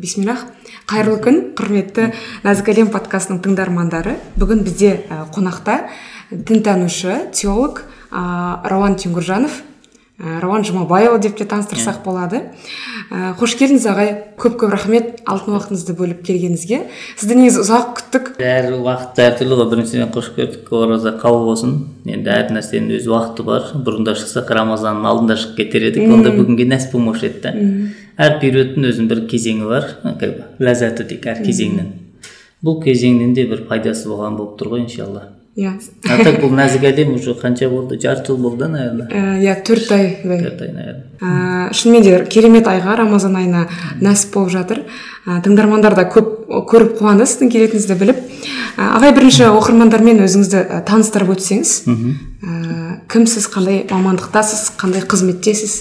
бисмиллах. Қайырлы күн құрметті нәзік әлем подкастының тыңдармандары. Бүгін бізде ә, қонақта дінтанушы теолог ә, рауан теңгіржанов ә, рауан жұмабайұлы деп те таныстырсақ болады. Ә, қош келдіңіз ағай. Көп көп рахмет. Алтын уақытыңызды бөліп келгеніңізге. Сізді негізі ұзақ күттік. Әр уақыт әртүрлі ғой. Біріншіден қош көрдік. Ораза қабыл болсын. Енді әр нәрсенің өз уақыты бар. Бұрында шықсақ рамазанның алдында шығып кетер едік. Онда бүгінге нәсіп болмаушы еді да. Әр периодтың өзінің бір кезеңі бар как бы ләззаты дейік әр кезеңнің. Бұл кезеңнің де бір пайдасы болған болып тұр ғой иншалла. Иә. А так бұл нәзік әлем уже қанша болды? Жарты жыл болды наверное. Иә төрт айдай төрт ай наверное. Ә, шынымен де керемет айға рамазан айына нәсіп болып жатыр. Ә, тыңдармандар да көп көріп қуанды сіздің келетініңізді біліп. ә, ағай бірінші оқырмандармен өзіңізді ә, таныстырып өтсеңіз ә, кімсіз қандай мамандықтасыз қандай қызметтесіз?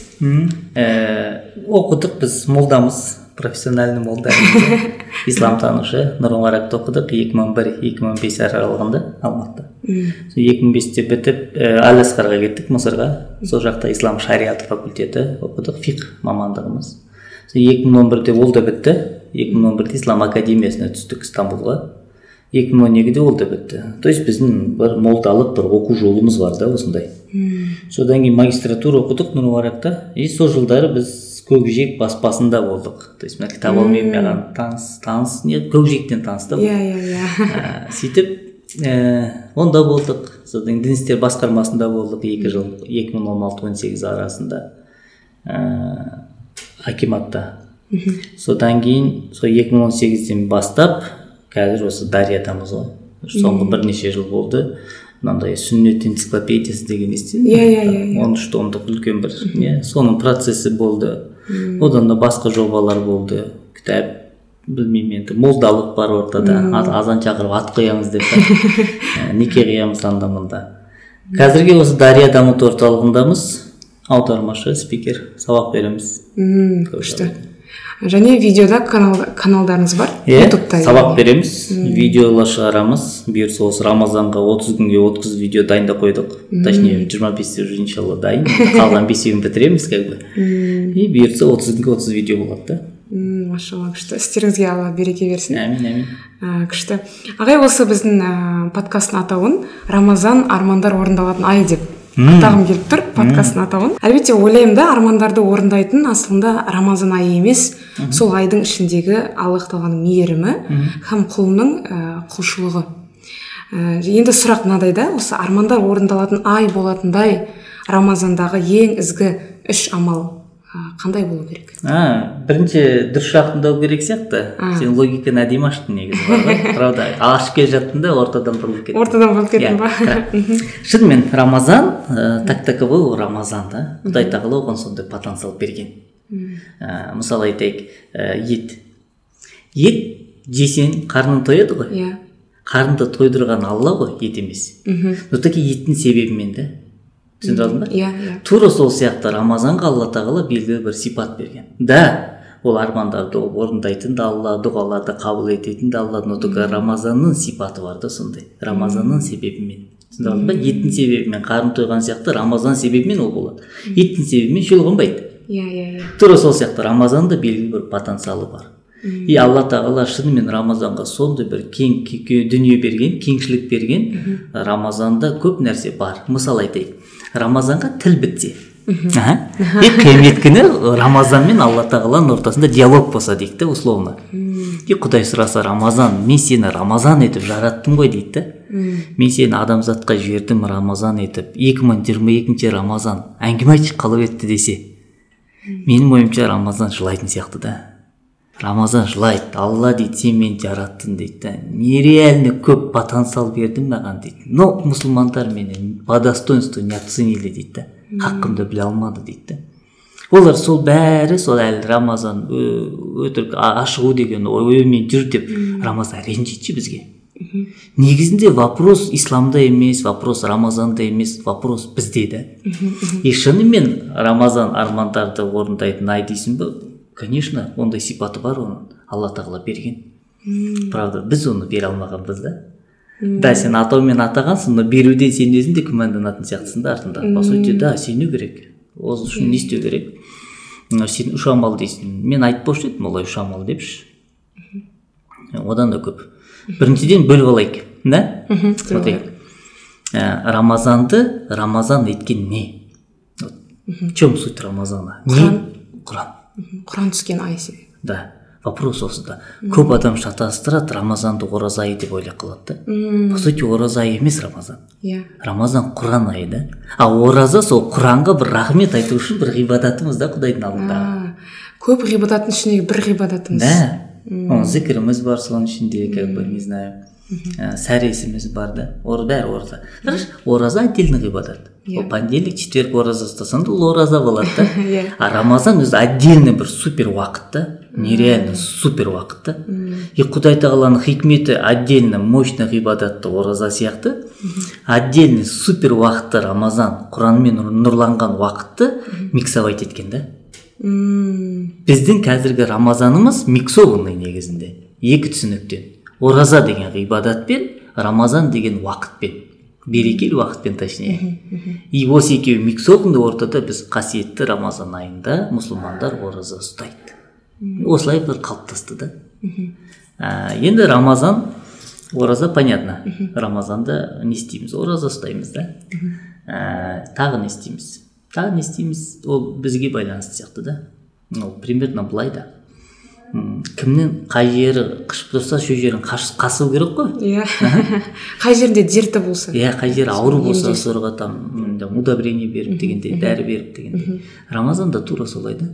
Ә, оқыдық біз молдамыз профессиональный молда исламтанушы нұр мұбаракта оқыдық екі мың бір екі мың бес аралығында алматыда. Сол екі мың бесте бітіп әл асқарға кеттік мысырға. Сол жақта ислам шариаты факультеті оқыдық фиқ мамандығымыз. Сол екі мың он бірде ол да бітті. екі мың он бірде ислам академиясына түстік стамбулға. Екі мың он екіде ол да бітті. То есть біздің бір молдалық бір оқу жолымыз бар да осындай. Содан кейін магистратура оқыдық нұр мұбаракта и сол жылдары біз көкжиек баспасында болдық. То есть мына кітапалмен маған таныс таныс не көкжиектен таныс та иә иә иә. Ә, сөйтіп ііі онда болдық. Содан кейін дін істер басқармасында болдық екі жыл екі мың он алты он сегіз арасында ііі акиматта. Содан кейін сол екі мың он сегізден бастап қазір осы дариядамыз ғой. Соңғы бірнеше жыл болды. Мынандай сүннет энциклопедиясы деген естідіңіз Иә, иә, иә, иә. он үш томдық үлкен бір. Не соның процесі болды. Одан да басқа жобалар болды. Кітап білмеймін енді. Молдалық бар ортада. Азан шақырып ат қоямыз деп. Ә, неке қиямыз анда мында. Қазірге осы дария дамыту орталығындамыз. Аудармашы спикер. Сабақ береміз. Мм күшті. Және видеода канал, каналдарыңыз бар? Иә ютубта сабақ береміз. Видеолар шығарамыз бұйырса осы рамазанға отыз күнге отыз видео дайындап қойдық. Точнее жиырма бесте уже иншалла дайын. Қалған бесеуін бітіреміз как бы. И бұйырса отыз күнге отыз видео болады да. Машалла күшті. Істеріңізге алла береке берсін. Әмин әмин ә, күшті. Ағай осы біздің ә, подкасттың атауын рамазан армандар орындалатын ай деп атағым келіп тұр подкасттың атауын. Әлбетте ойлаймын да армандарды орындайтын аслында рамазан айы емес. Сол айдың ішіндегі аллах тағаланың мейірімі һәм құлының ә, құлшылығы. Ә, енді сұрақ мынадай да осы армандар орындалатын ай болатындай рамазандағы ең ізгі үш амал. Қандай болу керек? А бірінші дұрыс сұрақ тыңдау керек сияқты. Сен логиканы әдемі аштың негізі бар ғой правда. Ашып келе жаттың да ортадан бұрылып кеттің. Ортадан болып кеттім ба? Иә, шынымен рамазан ә, так таковой ол рамазан да құдай тағала оған сондай потенциал берген. Ә, мысалы айтайық ә, ет. Ет жесең қарның тояды ғой. Иә. Қарынды тойдырған алла ғой ет емес. Но таки еттің себебімен да түсіндіре алдың ба иә иә. Тура сол сияқты рамазанға алла тағала белгілі бір сипат берген. Да ол армандарды орындайтын да алла дұғаларды қабыл ететін де алла но только рамазанның сипаты бар да сондай. Рамазанның себебімен. Түсіндіре алдың ба еттің себебімен қарын тойған сияқты рамазан себебімен ол болады. Еттің себебімен шөл қонбайды. Иә иә иә. Тура сол сияқты рамазанда белгілі бір потенциалы бар. И алла тағала шынымен рамазанға сондай бір кең ке- ке- дүние берген кеңшілік берген рамазанда көп нәрсе бар. Мысал айтайық. Рамазанға тіл бітсе. И қиямет күні рамазан мен алла тағаланың ортасында диалог болса дейік та условно. И құдай сұраса рамазан мен сені рамазан етіп жараттым ғой дейді да мен сені адамзатқа жібердім рамазан етіп. Екі мың жиырма екінші рамазан. Әңгіме айтшы қалай өтті десе. Менің ойымша рамазан жылайтын сияқты да. Рамазан жылайды алла дейді сен мені жараттың дейді да. Нереально көп потенциал бердің маған дейді. Но мұсылмандар мені по достоинству не оценили дейді да. Хақымды біле алмады дейді да. Олар сол бәрі сол әлі рамазан өтірік ашығу деген оймен жүр деп рамазан ренжиді бізге. Негізінде вопрос исламда емес вопрос рамазанда емес вопрос бізде да и шынымен рамазан армандарды орындайтын ай дейсің ба конечно ондай сипаты бар оның алла тағала берген. Правда біз оны бере алмағанбыз да. Да сен атаумен атағансың но беруден сен өзің де күмәнданатын сияқтысың да артында по сути да сену керек. Ол үшін не істеу керек. Сен үш амал дейсің. Мен айтпаушы едім олай үш амал депші. Одан да көп. Біріншіден бөліп алайық да? Смотри. ә, рамазанды рамазан еткен не? В чем суть рамазана? Не? Құран. Құран түскен ай себебі да вопрос осыда көп адам шатастырады рамазанды ораза айы деп ойлап қалады да. По сути ораза айы емес рамазан. Иә. Рамазан құран айы да. Ал ораза сол құранға бір рахмет айту үшін бір ғибадатымыз да құдайдың алдында. А, көп ғибадаттың ішіндегі бір ғибадатымыз. Да. Зікіріміз бар соның ішінде как бы не знаю ә, сәресіміз бар да. Бәрі ораза. Ораза отдельный ғибадат. Иә. ол понедельник четверг ораза ұстасаң да ол ораза болады да. Иә. а рамазан өзі отдельный бір супер уақыт та. Нереально супер уақыт та. И құдай тағаланың хикметі отдельно мощный ғибадатты ораза сияқты. Отдельный супер уақытты рамазан құранмен нұрланған уақытты миксовать еткен да. Біздің қазіргі рамазанымыз миксованный негізінде. Екі түсініктен. Ораза деген ғибадатпен рамазан деген уақытпен. Берекелі уақытпен точнее и осы екеуі миксованный ортада біз қасиетті рамазан айында мұсылмандар ораза ұстайды осылай бір қалыптасты да. Ә, енді рамазан ораза понятно. Рамазанда не істейміз ораза ұстаймыз да. Ә, тағы не істейміз? Тағы не істейміз? Ол бізге байланысты сияқты да. Ол примерно былай да. М, кімнің қай жері қышып тұрса сол жерін қасу керек қой. Иә. Қай жерінде дерті болса. Иә қай жері ауру болса сорға там удобрение беріп дегендей дәрі беріп дегендей. Рамазанда тура солай да.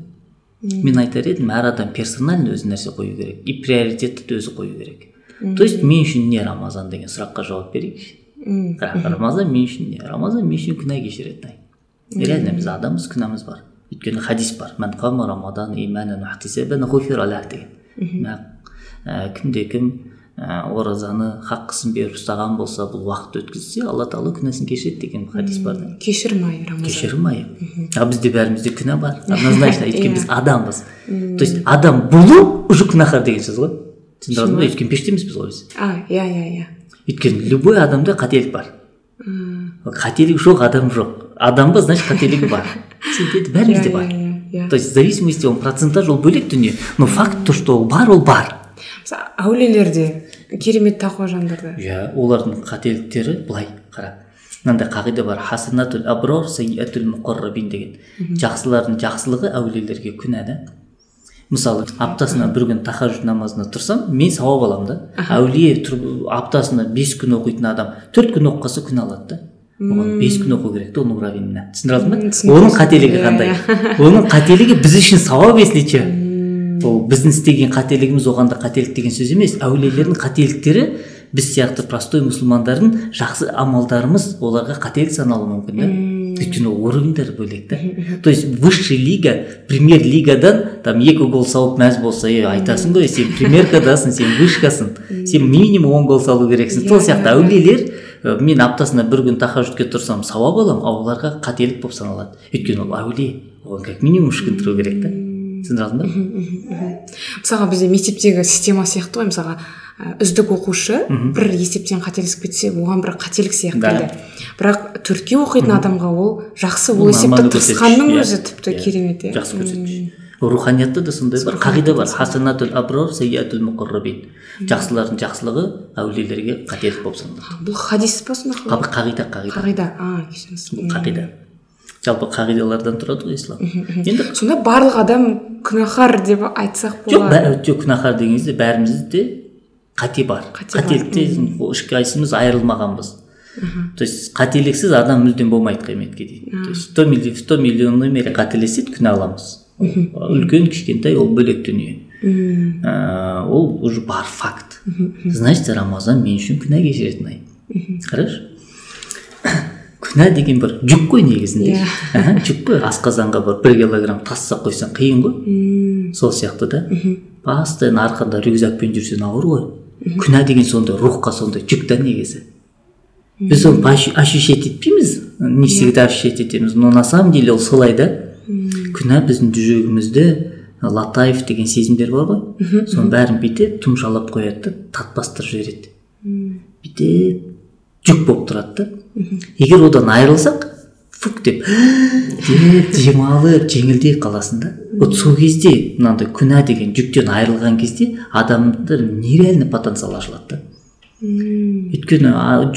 Мен айтар едім әр адам персонально өзі нәрсе қою керек и приоритетті өзі қою керек. То есть мен үшін не рамазан деген сұраққа жауап берейікші. Рамазан мен үшін не рамазан мен үшін күнә кешіретін ай. Реально біз адамбыз күнәміз бар. Өйткені хадис бар. «Мән қама рамадан иманан уахтисабан ғуфира лах» деген ә, кімде кім ә, оразаны хаққысын беріп ұстаған болса бұл уақыт өткізсе алла тағала күнәсін кешіреді деген хадис бар да. Кешірім айы рамазан. Кешірім айы а бізде бәрімізде күнә бар. Однозначно өйткені біз Иә. адамбыз то есть адам болу уже күнәһар деген сөз ғой. Түсіндіңіз ба өйткені пеште емеспіз ғой біз. А иә иә иә. Өйткені любой адамда қателік бар. Қателік жоқ адам жоқ. Адамда значит қателігі бар. сенде бәрімізде бар? иә то есть в зависимости он процентаж ол бөлек дүние но факт то что бар ол бар. Мысалы әулиелерде керемет тақуа жандарда? Иә олардың қателіктері былай қара. Мынандай қағида бар хасанатул аброр сайятул муқаррабин деген. Жақсылардың жақсылығы әулиелерге күнә да мысалы аптасына бір күн тахажуд намазына тұрсам мен сауап аламын да. Әулие аптасына бес күн оқитын адам төрт күн оқып қалса күнә алады да. Оған бес күн оқу керек та оның уровеніне түсіндіре алдым ба? Оның қателігі Иә, қандай? иә. оның қателігі біз үшін сауап если че ол біздің істеген қателігіміз оған да қателік деген сөз емес. Әулиелердің қателіктері біз сияқты простой мұсылмандардың жақсы амалдарымыз оларға қателік саналуы мүмкін да. Өйткені ол уровеньдері бөлек та то есть высший лига премьер лигадан там екі гол салып мәз болса е айтасың ғой сен премьеркадасың сен вышкасың сен минимум он гол салу керексің. Сол Иә, сияқты әулиелер мен аптасына бір күн тахажудке тұрсам сауап аламын ал оларға қателік болып саналады. Өйткені ол әулие оған как минимум үш күн тұру керек та. Түсіндіре алдың ба? Мысалға бізде мектептегі система сияқты ғой мысалға үздік оқушы бір есептен қателесіп кетсе оған бір қателік сияқты Да. бірақ төртке оқитын адамға ол жақсы Ол есепті тырысқанның иә. өзі тіпті Иә, керемет иә. Жақсы көрсеткіш руханиятта да сондай бар қағида бар. хасанатул аброр сайятул муқаррабин. Жақсылардың жақсылығы әулиелерге қателік болып саналады. Бұл хадис па сонда? Қа- қағида қағида. Қағида. А кешіріңіз. Бұл қағида. Жалпы қағидалардан тұрады ғой ислам. Енді сонда барлық адам күнәһар деп айтсақ жоқ болады. бә- жоқ күнәһар деген кезде бәрімізде қате бар. Қате бар, қателікте ешқайсымыз айырылмағанбыз. То есть қателіксіз адам мүлдем болмайды қияметке дейін. То есть сто миллионный мере қателеседі күнә аламыз. Үлкен кішкентай ол бөлек дүние. Ә, ол уже бар факт. Значит рамазан мен үшін күнә кешіретін ай хорошо күнә деген бір жүк қой негізінде. Иә. Жүк қой. Асқазанға бір бір килограмм тастап қойсаң қиын ғой. Сол сияқты да. Постоянно арқанда рюкзакпен жүрсең ауыр ғой. Күнә деген сондай рухқа сондай жүк та негізі. Біз оны ощу- ощущать етпейміз. Не всегда ощущать етеміз. Но на самом деле ол солай да. Күнә біздің жүрегімізде латаев деген сезімдер бар ғой. Соның бәрін бүйтіп тұмшалап қояды да татпастырып жібереді. Бүйтіп жүк болып тұрады да. Егер одан айырылсақ фук деп деп демалып жеңілдей қаласың да вот сол кезде мынандай күнә деген жүктен айырылған кезде адамдар нереальный потенциал ашылады да. Өйткені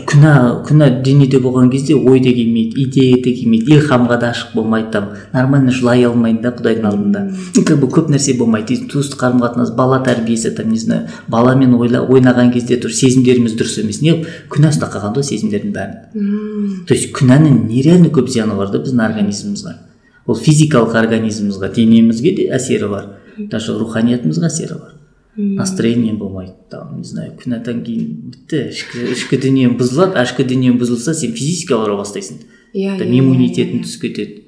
күнә күнә денеде болған кезде ой да келмейді идея да келмейді илхамға да ашық болмайды там нормально жылай алмайды да құдайдың алдында. Как бы көп нәрсе болмайды туыстық қарым қатынас бала тәрбиесі там не знаю баламен ойла, ойнаған кезде тоже сезімдеріміз дұрыс емес. Не күнә ұстап қалған ғой сезімдердің бәрін. То есть күнәнің нереально көп зияны бар да біздің организмімізге ол физикалық организмімізге денемізге де әсері бар. Даже руханиятымызға әсері бар. Настроением болмайды там не знаю күнәдан кейін бітті ішкі ішкі дүниең бұзылады а ішкі дүниең бұзылса сен физически ауыра бастайсың иә иммунитетің түсіп кетеді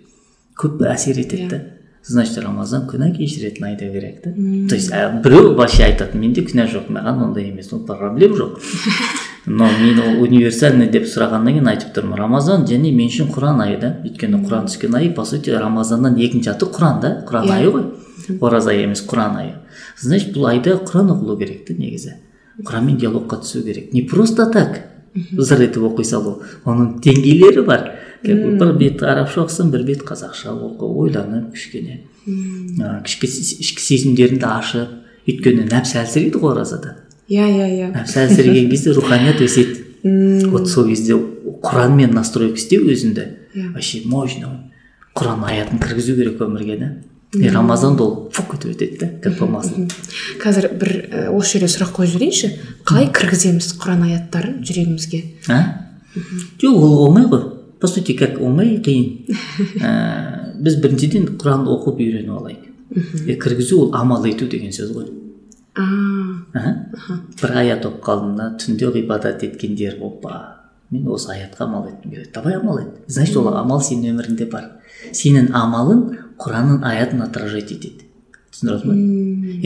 көп әсер етеді да значит рамазан күнә кешіретін айда керек та то есть біреу вообще айтады менде күнә жоқ маған ондай емес ол проблем жоқ но мен ол универсальный деп сұрағаннан кейін айтып тұрмын рамазан және мен үшін құран айы да? Өйткені құран түскен ай по сути рамазаннан екінші аты құран да? Құран айы ғой. Ораза емес құран айы. Значит бұл айда құран оқылу керек та негізі. Құранмен диалогқа түсу керек. Не просто так зыр етіп оқи салу. Оның деңгейлері бар. Бір бет арабша оқысаң бір бет қазақша оқы ойланып кішкене ішкі ішкі сезімдеріңді ашып өйткені нәпсі әлсірейді ғой оразада. Иә иә иә. Нәпсі әлсіреген кезде руханият өседі. Вот сол кезде құранмен настройка істеу өзіңді вообще мощно құран аятын кіргізу керек өмірге да. И рамазанда ол фук етіп өтеді да как болмасын қазір бір осы жерде сұрақ қойып жіберейінші. Қалай кіргіземіз құран аяттарын жүрегімізге? А? Жоқ ол оңай ғой. По сути как оңай қиын. Ә, біз біріншіден құранды оқып үйреніп алайық. Кіргізу ол амал ету деген сөз ғой. Бір аят оқып қалдым да түнде ғибадат еткендер опа. Мен осы аятқа амал еткім келеді давай амал ет. Значит ол амал сенің өміріңде бар. Сенің амалың құранның аятын отражать етеді. Түсіндіріп ба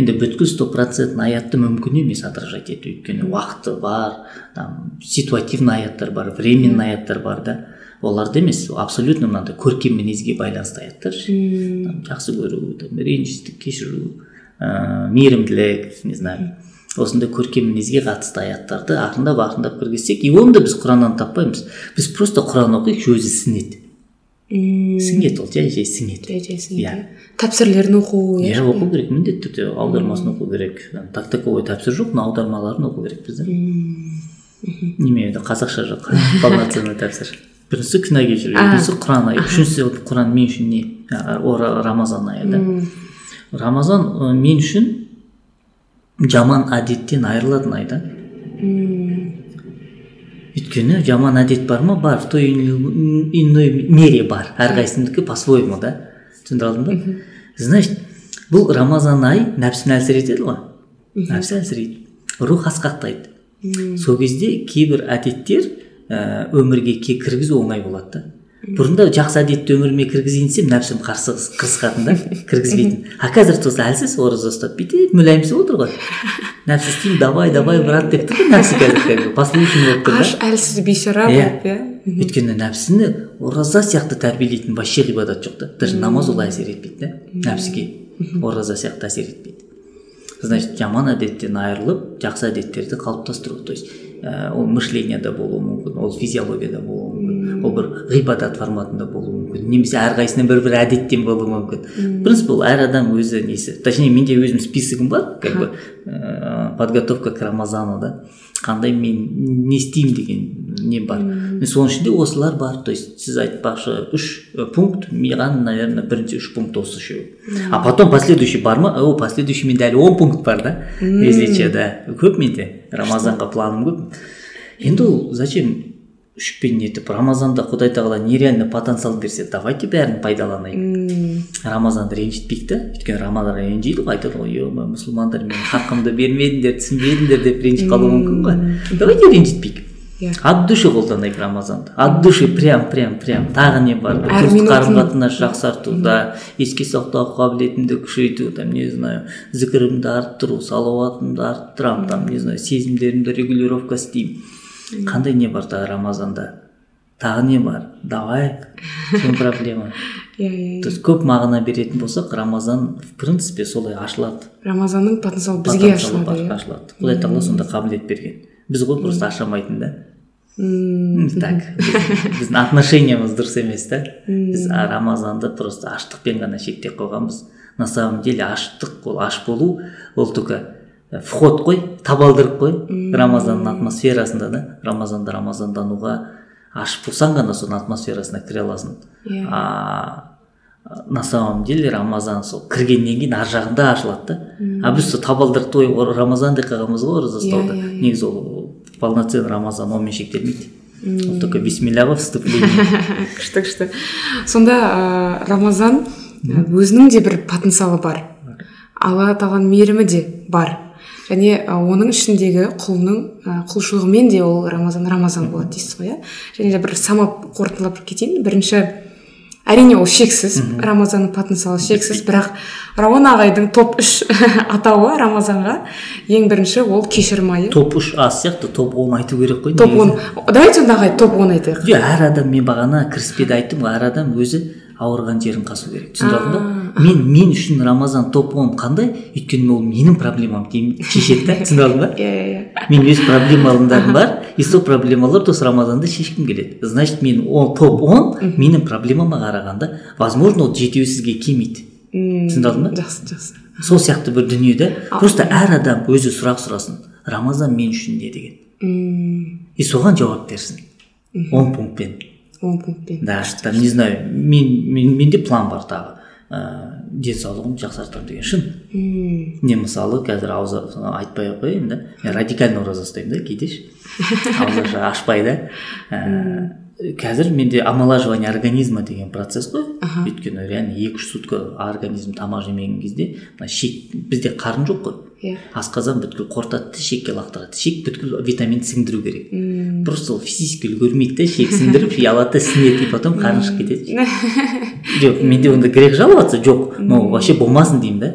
енді бүткіл стопроцентный аятты мүмкін емес отражать ету. Өйткені уақыты бар там ситуативный аяттар бар временный аяттар бар да. Оларды емес абсолютно мынандай көркем мінезге байланысты аяттар. Жақсы көру там ренжістік кешіру ыыы мейірімділік не знаю. Осындай көркем мінезге қатысты аяттарды ақырындап ақырындап кіргізсек и оны да біз құраннан таппаймыз. Біз просто құран оқиық өзі сіңеді сіңеді ол жай жай сіңеді жай жай сіңеді иә. Тәпсірлерін оқу иә оқу керек. Міндетті түрде аудармасын оқу керек. Так таковой тәпсір жоқ но аудармаларын оқу керек бізде. Неме қазақша жоқ. Полноценный тәпсір біріншісі күнә кешіру екіншісі құран айы үшіншісі құран мен үшін не? Рамазан айы да. Рамазан мен үшін жаман әдеттен айырылатын ай да өйткені жаман әдет бар ма? Бар. В той иной мере бар. Әрқайсысынікі по своему да? Түсіндіре алдым ба значит бұл рамазан ай нәпсіні әлсіретеді ғой? Нәпсі әлсірейді. Рух асқақтайды. Сол кезде кейбір әдеттер ә, өмірге кіргізу оңай болады да. Бұрында жақсы әдетті өміріме кіргізейін десем нәпсім қарсы қырсығатын да кіргізбейтін. А қазір туса әлсіз ораза ұстап бүйтіп мүләйімсіп отыр ғой. Нәпсі істеймін давай давай брат деп тұр ғой нәпсі қазір послушный болып тұр аш әлсіз бейшара болып иә. Өйткені нәпсіні ораза сияқты тәрбиелейтін вообще ғибадат жоқ та. Даже намаз олай әсер етпейді да нәпсіге. Ораза сияқты әсер етпейді. Значит жаман әдеттен айырылып жақсы әдеттерді қалыптастыру. То есть ә, ол мышленияда болуы мүмкін ол физиологияда болуы ол бір ғибадат форматында болуы мүмкін. Немесе әрқайсысынан бір бір әдеттен болуы мүмкін. Принцип ол әр адам өзі несі. Точнее менде өзім списогім бар как бы ә, подготовка к рамазану да. Қандай мен не істеймін деген не бар. Соның ішінде осылар бар. То есть сіз айтпақшы үш пункт маған наверное бірінші үш пункт осы үшеуі а потом последующий бар ма? О последующий менде әлі он пункт бар да. Если че да. Көп менде. Рамазанға планым көп. Енді ол зачем үшпен нетіп рамазанда құдай тағала нереально потенциал берсе давайте бәрін пайдаланайық рамазанды ренжітпейік та өйткені рамазан ренжиді ғой айтады ғой е мұсылмандар менің хақымды бермедіңдер түсінбедіңдер деп ренжіп қалуы мүмкін ғой. Давайте ренжітпейік. Иә от души қолданайық рамазанды от души прям прям прям. Тағы не бар? Туыстық қарым қатынас жақсарту да. Еске сақтау қабілетімді күшейту там не знаю зікірімді арттыру салауатымды арттырамын там не знаю сезімдерімді регулировка істеймін. Қандай не бар тағы рамазанда? Тағы не бар? Давай чем проблема? Иә иә то есть көп мағына беретін болсақ рамазан в принципе солай ашылады. Рамазанның потенциалы бізге ашылады иә. ашылады. Құдай тағала сондай қабілет берген. Біз ғой просто аша алмайтын да так. Біз- біздің отношениямыз дұрыс емес та. Біз рамазанды просто аштықпен ғана шектеп қойғанбыз. На самом деле аштық ол аш болу ол только вход қой табалдырық қой рамазанның атмосферасында да? Рамазанда рамазандануға аш болсаң ғана соның атмосферасына кіре аласың. Иә. а на самом деле рамазан сол кіргеннен кейін ар жағында ашылады да. А біз сол табалдырықты ой рамазан деп қалғанбыз ғой ораза ұстауды. иә, иә. негізі ол полноценный рамазан онымен шектелмейді. Ол только бисмилля ғой вступление. Күшті күшті. Сонда ә, рамазан өзінің де бір потенциалы бар. Алла тағаланың мейірімі де бар. Және оның ішіндегі құлның құлшылығымен де ол рамазан рамазан болады дейсіз ғой иә? Және де бір самап қорытындылап кетейін. Бірінші әрине ол шексіз рамазанның потенциалы шексіз. Бірақ рауан ағайдың топ үш атауы рамазанға. Ең бірінші ол кешірім айы топ үш аз сияқты топ он айту керек қой топ он. давайте онда ағай топ он айтайық. Жоқ әр адам мен бағана кіріспеде айттым ғой әр адам өзі ауырған жерін қасу керек. түсініп алдың ба мен мен үшін рамазан топ он қандай? Өйткені ол менің проблемам шешеді да түсініп алдың ба? Иә иә иә. Мен өз проблемаларым бар и сол проблемаларды осы рамазанда шешкім келеді. Значит мен ол топ он менің проблемама қарағанда возможно ол жетеусізге келмейді. М, түсініп алдың ба? жақсы жақсы. Сол сияқты бір дүние да просто әр адам өзі сұрақ сұрасын рамазан мен үшін не деген? И соған жауап берсін. Он пунктпен. Он пунктпен да там не знаю мен, мен менде план бар тағы. Ә, денсаулығымды жақсартамын деген шын. М, не мысалы қазір ауыз айтпай ақ қояйын да. Мен радикальный ораза ұстаймын да кейде ше ашпай да. Ә, қазір менде омолаживание организма деген процесс қой. Өйткені реально екі үш сутка организм тамақ жемеген кезде мына шек бізде қарын жоқ қой. Иә. Асқазан бүткіл қорытады да шекке лақтырады шек бүткіл витамин сіңдіру керек. М, просто ол физически үлгермейді да шек сіңдіріп алады да сіңеді и потом қарын шығып кетеді. Жоқ менде ондай грех жаловаться жоқ. Но вообще болмасын деймін да.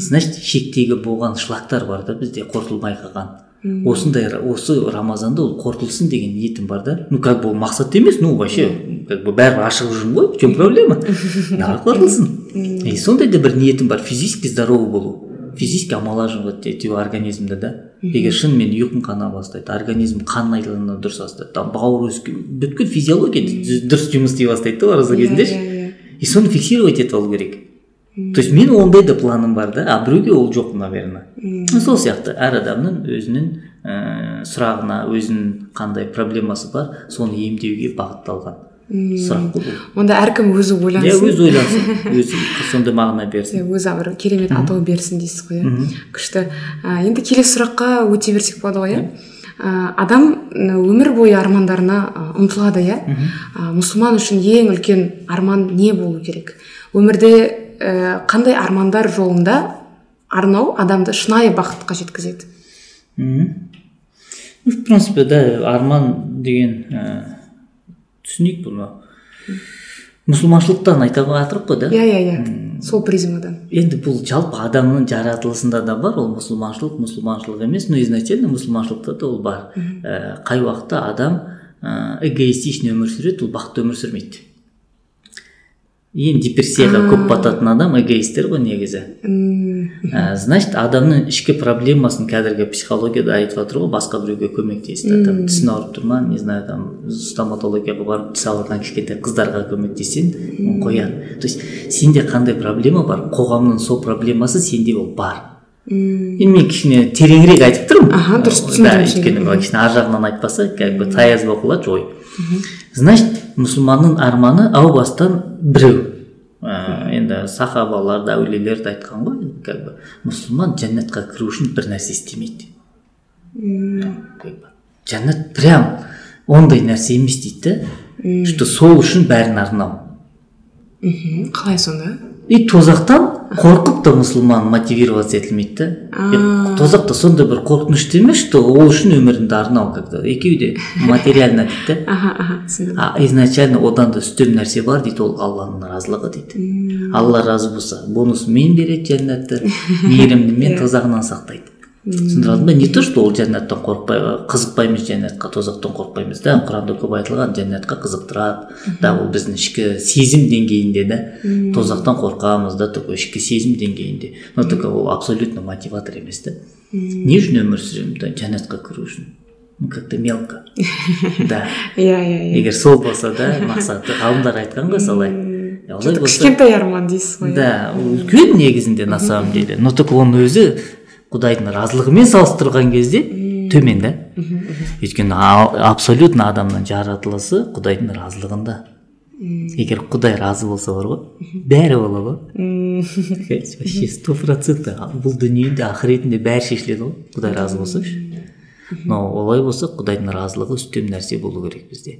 Значит шектегі болған шлактар бар да бізде қорытылмай қалған осындай осы рамазанда ол қорытылсын деген ниетім бар да. Ну как бы ол мақсат емес ну вообще как бы бәрібір ашық жүрмін ғой в чем проблема? Давай қорытылсын. И сондай да бір ниетім бар физически здоровый болу. Физически омолаживать ету организмді да. Егер шынымен ұйқың қана бастайды организм қан айналымы дұрыс бастайды там бауыр өскен бүткіл физиология дұрыс жұмыс істей бастайды да ораза кезінде ше иә, иә. и соны фиксировать етіп алу керек. То есть менің ондай да планым бар да а біреуге ол жоқ наверное сол сияқты әр адамның өзінің ііі сұрағына өзінің қандай проблемасы бар соны емдеуге бағытталған. Сұрақ қой бұл. Онда әркім өзі иә ойлансын өзі ойлансын. Өзі сондай мағына берсін. Иә, өзі бір керемет атау берсін дейсіз ғой иә? Күшті. Енді келесі сұраққа өте берсек болады ғой иә? Адам өмір бойы армандарына ұмтылады иә? Мұсылман үшін ең үлкен арман не болу керек? Өмірде қандай армандар жолында арнау адамды шынайы бақытқа жеткізеді? В принципе да арман деген түсінейік бұны. Мұсылманшылықтан айта жатырық қой да. Иә иә иә. Сол призмадан. Енді бұл жалпы адамның жаратылысында да бар ол мұсылманшылық мұсылманшылық емес но изначально мұсылманшылықта да ол бар. Ә, қай уақытта адам ә, эгоистичный өмір сүреді ол бақытты өмір сүрмейді. Ең депрессияға көп бататын адам эгоисттер ғой негізі. Ә, значит адамның ішкі проблемасын қазіргі психологияда айтып жатыр ғой басқа біреуге көмектесті. Там тісін ауырып тұр ма не знаю там стоматологияға барып тіс ауырған кішкентай қыздарға көмектессең қояды. То есть сенде қандай проблема бар? Қоғамның сол проблемасы сенде ол бар. М, енді мен кішкене тереңірек айтып тұрмын. Аха, дұрыс, да түсіндім, өйткені түсіндім. былай кішкене ар жағынан айтпаса как бы таяз болып қалады ой значит мұсылманның арманы әу бастан біреу. Ә, енді сахабалар да әулиелер де айтқан ғой как бы мұсылман жәннатқа кіру үшін бір нәрсе істемейді. Жәннат прям ондай нәрсе емес дейді да что сол үшін бәрін арнау. Мхм. қалай сонда? И тозақтан қорқып та мұсылман мотивироваться етілмейді да? А. И тозақ та сондай бір қорқынышты емес что ол үшін өміріңді арнау как то екеуі де материально дейді да. Аха аха түсіндім. А изначально одан да үстем нәрсе бар дейді ол алланың разылығы дейді. Алла разы болса бонусымен береді жәннатты мейірімдімен тозағынан сақтайды. Түсіндіріп алдым ба не то что ол жәннаттан қорықпай қызықпаймыз жәннатқа тозақтан қорықпаймыз да құранда көп айтылған жәннатқа қызықтырады. Да ол біздің ішкі сезім деңгейінде да тозақтан қорқамыз да только ішкі сезім деңгейінде. Но только ол абсолютно мотиватор емес та не үшін өмір сүремін да жәннатқа кіру үшін. Ну как то мелко. Да. Иә иә иә егер сол болса да мақсаты ғалымдар айтқан ғой солай. Кішкентай арман дейсіз ғой. Да үлкен негізінде на самом деле. Но только оның өзі құдайдың разылығымен салыстырған кезде төмен да. Өйткені абсолютно адамның жаратылысы құдайдың разылығында. Егер құдай разы болса бар ғой. Бәрі болады ғой. Вообще сто процентті бұл дүниеде ақыретінде бәрі шешіледі ғой. Құдай разы болса но олай болса құдайдың разылығы үстем нәрсе болу керек бізде.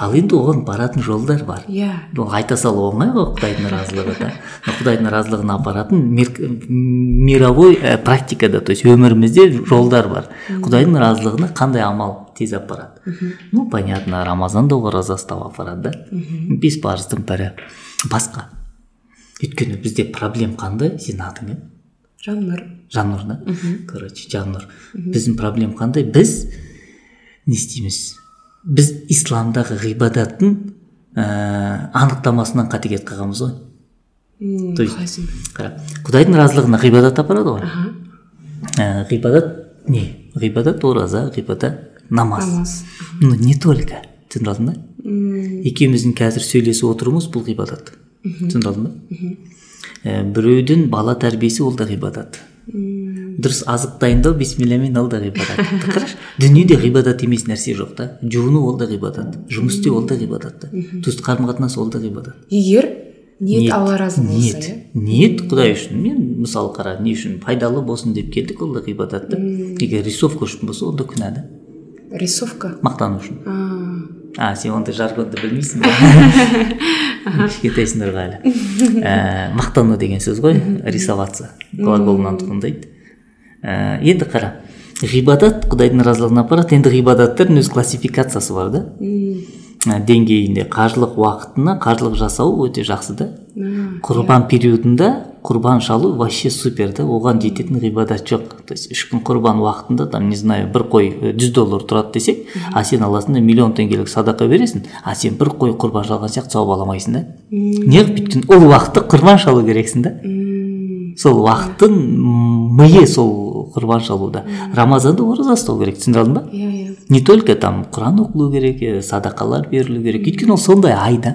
Ал енді оған баратын жолдар бар. Иә. Ол айта салу оңай ғой құдайдың разылығы да. Құдайдың разылығына апаратын мир- мировой ә, практикада то есть өмірімізде жолдар бар. Құдайдың разылығына қандай амал тез апарады? Ну понятно рамазан да ораза ұстау апарады да. Бес парыздың бірі басқа. Өйткені бізде проблем қандай? Сенің атың кім жаннұр. Жаннұр да? Короче жаннұр. Біздің проблем қандай? Біз не істейміз? Біз исламдағы ғибадаттың ә, анықтамасынан қате кетіп қалғанбыз ғой. То есть- қара құдайдың разылығына ғибадат апарады ғой. Ә, ғибадат не? Ғибадат ораза ғибадат намаз. Намаз. Ну не только. Түсіндір алдың ба? Екеуміздің қазір сөйлесіп отыруымыз бұл ғибадат. Түсіндір алдың ба? Ә, біреудің бала тәрбиесі ол да ғибадат. Дұрыс азық дайындау бисмиллямен ол да ғибадат. Қарашы дүниеде ғибадат емес нәрсе жоқ та. Жуыну ол да ғибадат жұмыс істеу ол да ғибадат та. Туыстық қарым қатынас ол да ғибадат. Егер ниет алла разы болса ниет. иә? Ниет құдай үшін. Мен мысалы қара не үшін? Пайдалы болсын деп келдік ол да ғибадат та. Егер рисовка үшін болса онда күнә да. Рисовка? Мақтану үшін. А. А сен ондай жаргонды білмейсің ба кішкентайсыңдар ғой әлі ә, мақтану деген сөз ғой рисоваться. Глаголынан туындайды ә, енді қара ғибадат құдайдың разылығына апарады. Енді ғибадаттардың өз классификациясы бар да. Ә, деңгейінде қажылық уақытына қажылық жасау өте жақсы да. Құрбан периодында құрбан шалу вообще супер да. Оған жететін ғибадат жоқ. То есть үш күн құрбан уақытында там не знаю бір қой э, жүз доллар тұрады десек а сен аласың да миллион теңгелік садақа бересің а сен бір қой құрбан шалған сияқты сауап ала алмайсың да неғып өйткені ол уақытта құрбан шалу керексің да. Сол уақыттың миы сол құрбан шалуда рамазанда ораза ұстау керек түсіндіре алдың ба? Иә иә. Не только там құран оқылу керек садақалар берілу керек. Өйткені ол сондай ай да.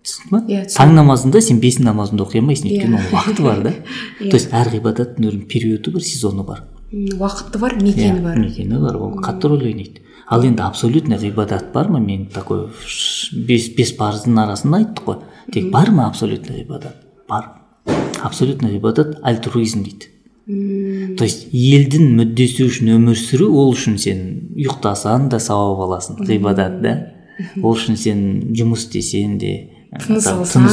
Түсіндің ба? Иә, таң намазында сен бес намазыңды оқи алмайсың өйткені Иә. оның уақыты бар да. Иә. то есть әр ғибадаттың өзінің периоды бар сезоны бар. Уақыты бар мекені бар. мекені бар ол қатты рөл ойнайды. Ал енді абсолютно ғибадат бар ма? Мен такой бес бес парыздың арасын айттық қой. Тек бар ма абсолютно ғибадат? Бар. Абсолютно ғибадат альтруизм дейді. То есть елдің мүддесі үшін өмір сүру ол үшін сен ұйықтасаң да сауап аласың ғибадат да. Ол үшін сен жұмыс істесең де Тыныс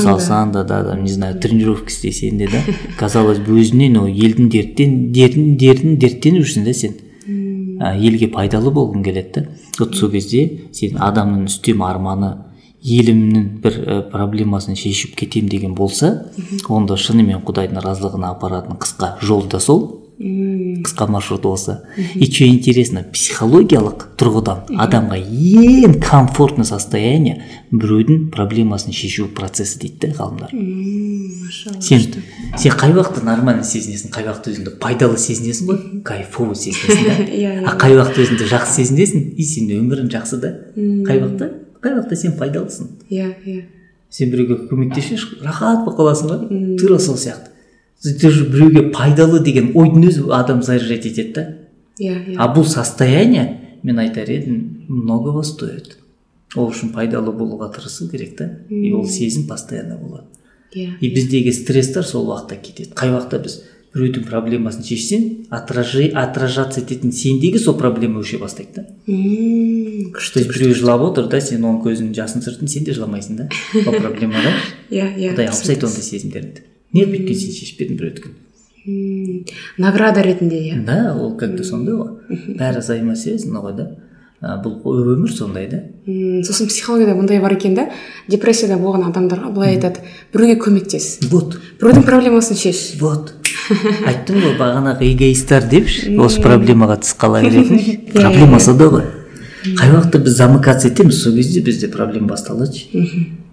алсаң да. да да там, не знаю тренировка істесең де да. Казалось бы өзіңнен ол елдің дерттен дертін дертін дерттену үшін да сен елге пайдалы болғың келеді да. Вот сол кезде сен адамның үстем арманы елімнің бір ә, проблемасын шешіп кетем деген болса онда шынымен құдайдың разылығына апаратын қысқа жол да сол. Қысқа маршрут болса. И что интересно психологиялық тұрғыдан адамға ең комфортный состояние біреудің проблемасын шешу процесі дейді да ғалымдар. Сен сен қай уақытта нормально сезінесің қай уақытта өзіңді пайдалы сезінесің ғой? Кайфовый сезінесің да. Иә, иә, а қай уақытта өзіңді жақсы сезінесің? И сен өмірің жақсы да. Қай уақытта? Қай уақытта сен пайдалысың. Иә иә. Сен біреуге көмектесші рахат болып қаласың ғой. Тура сол сияқты. Ты же біреуге пайдалы деген ойдың өзі адам заряжать етеді да. Иә иә. А бұл состояние мен айтар едім многого стоит. Ол үшін пайдалы болуға тырысу керек та. И ол сезім постоянно болады. Иә и біздегі стресстер сол уақытта кетеді. Қай уақытта біз біреудің проблемасын шешсең отражи отражаться ететін сендегі сол проблема өше бастайды да. М, то күшті. біреу жылап отыр да сен оның көзінің жасын сүрттің сен де жыламайсың да. Ол проблемада иә иә құдай алып тастайды ондай сезімдерді. Неғып өйткені сен шешіп бердің біреудікін М, награда ретінде иә? Да ол как то сондай ғой. Бәрі взаимосвязано ғой да. А, бұл өмір сондай да сосын психологияда мындай бар екен да депрессияда болған адамдарға былай айтады біреуге көмектес. Вот. Біреудің проблемасын шеш. Вот. Айттым ғой бағанағы эгоисттер депші осы проблемаға тіс қала беретін проблема ғой. Қай уақытта біз замыкаться етеміз сол кезде бізде проблема басталады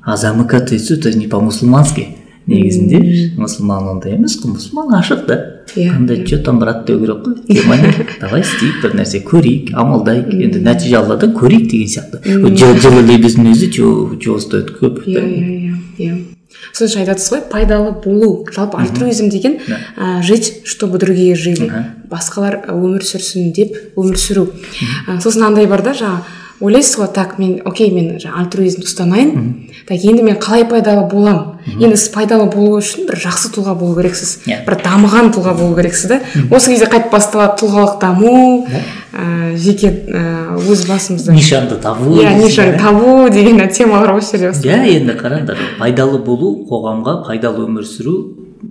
а замыкаться ету это не по мусульмански негізінде. Мұсылман ондай емес қой мұсылман ашық да иә андай че там брат деу керек қой. Давай істейік бір нәрсе көрейік амалдайық. Енді нәтиже алладан көрейік деген сияқты. Жылы лебіздің өзі чего стоит көп. Иә иә иә сосын жаңа айтып ғой пайдалы болу. Жалпы альтруизм деген ә, жить чтобы другие жили. Басқалар өмір сүрсін деп өмір сүру. Ә, сосын андай бар да жаңағы ойлайсыз ғой так мен окей мен жаңағы альтруизмді ұстанайын так енді мен қалай пайдалы боламын енді сіз пайдалы болу үшін бір жақсы тұлға болу керексіз. Иә. бір дамыған тұлға болу керексіз да осы кезде қайтып басталады тұлғалық даму ә, жеке ә, өз басымызда нишанды табу иә нишан табу деген темалар осы жерде иә енді қараңдар пайдалы болу қоғамға пайдалы өмір сүру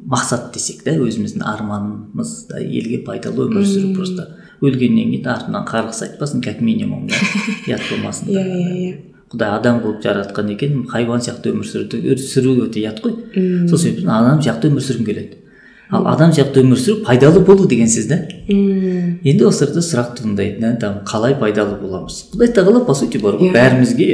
мақсат десек та өзіміздің арманымыз да елге пайдалы өмір сүру просто өлгеннен кейін артынан қарғыс айтпасын как минимум да? Ұят болмасын иә иә иә. Құдай адам қылып жаратқан екен хайуан сияқты өмір сүруді сүру өте ұят қой. Сол себептен адам сияқты өмір сүргім келеді. Ал адам сияқты өмір сүру пайдалы болу деген сөз да? Енді осы жерде сұрақ туындайды да қалай пайдалы боламыз? Құдай тағала по сути бар ғой. Иә. бәрімізге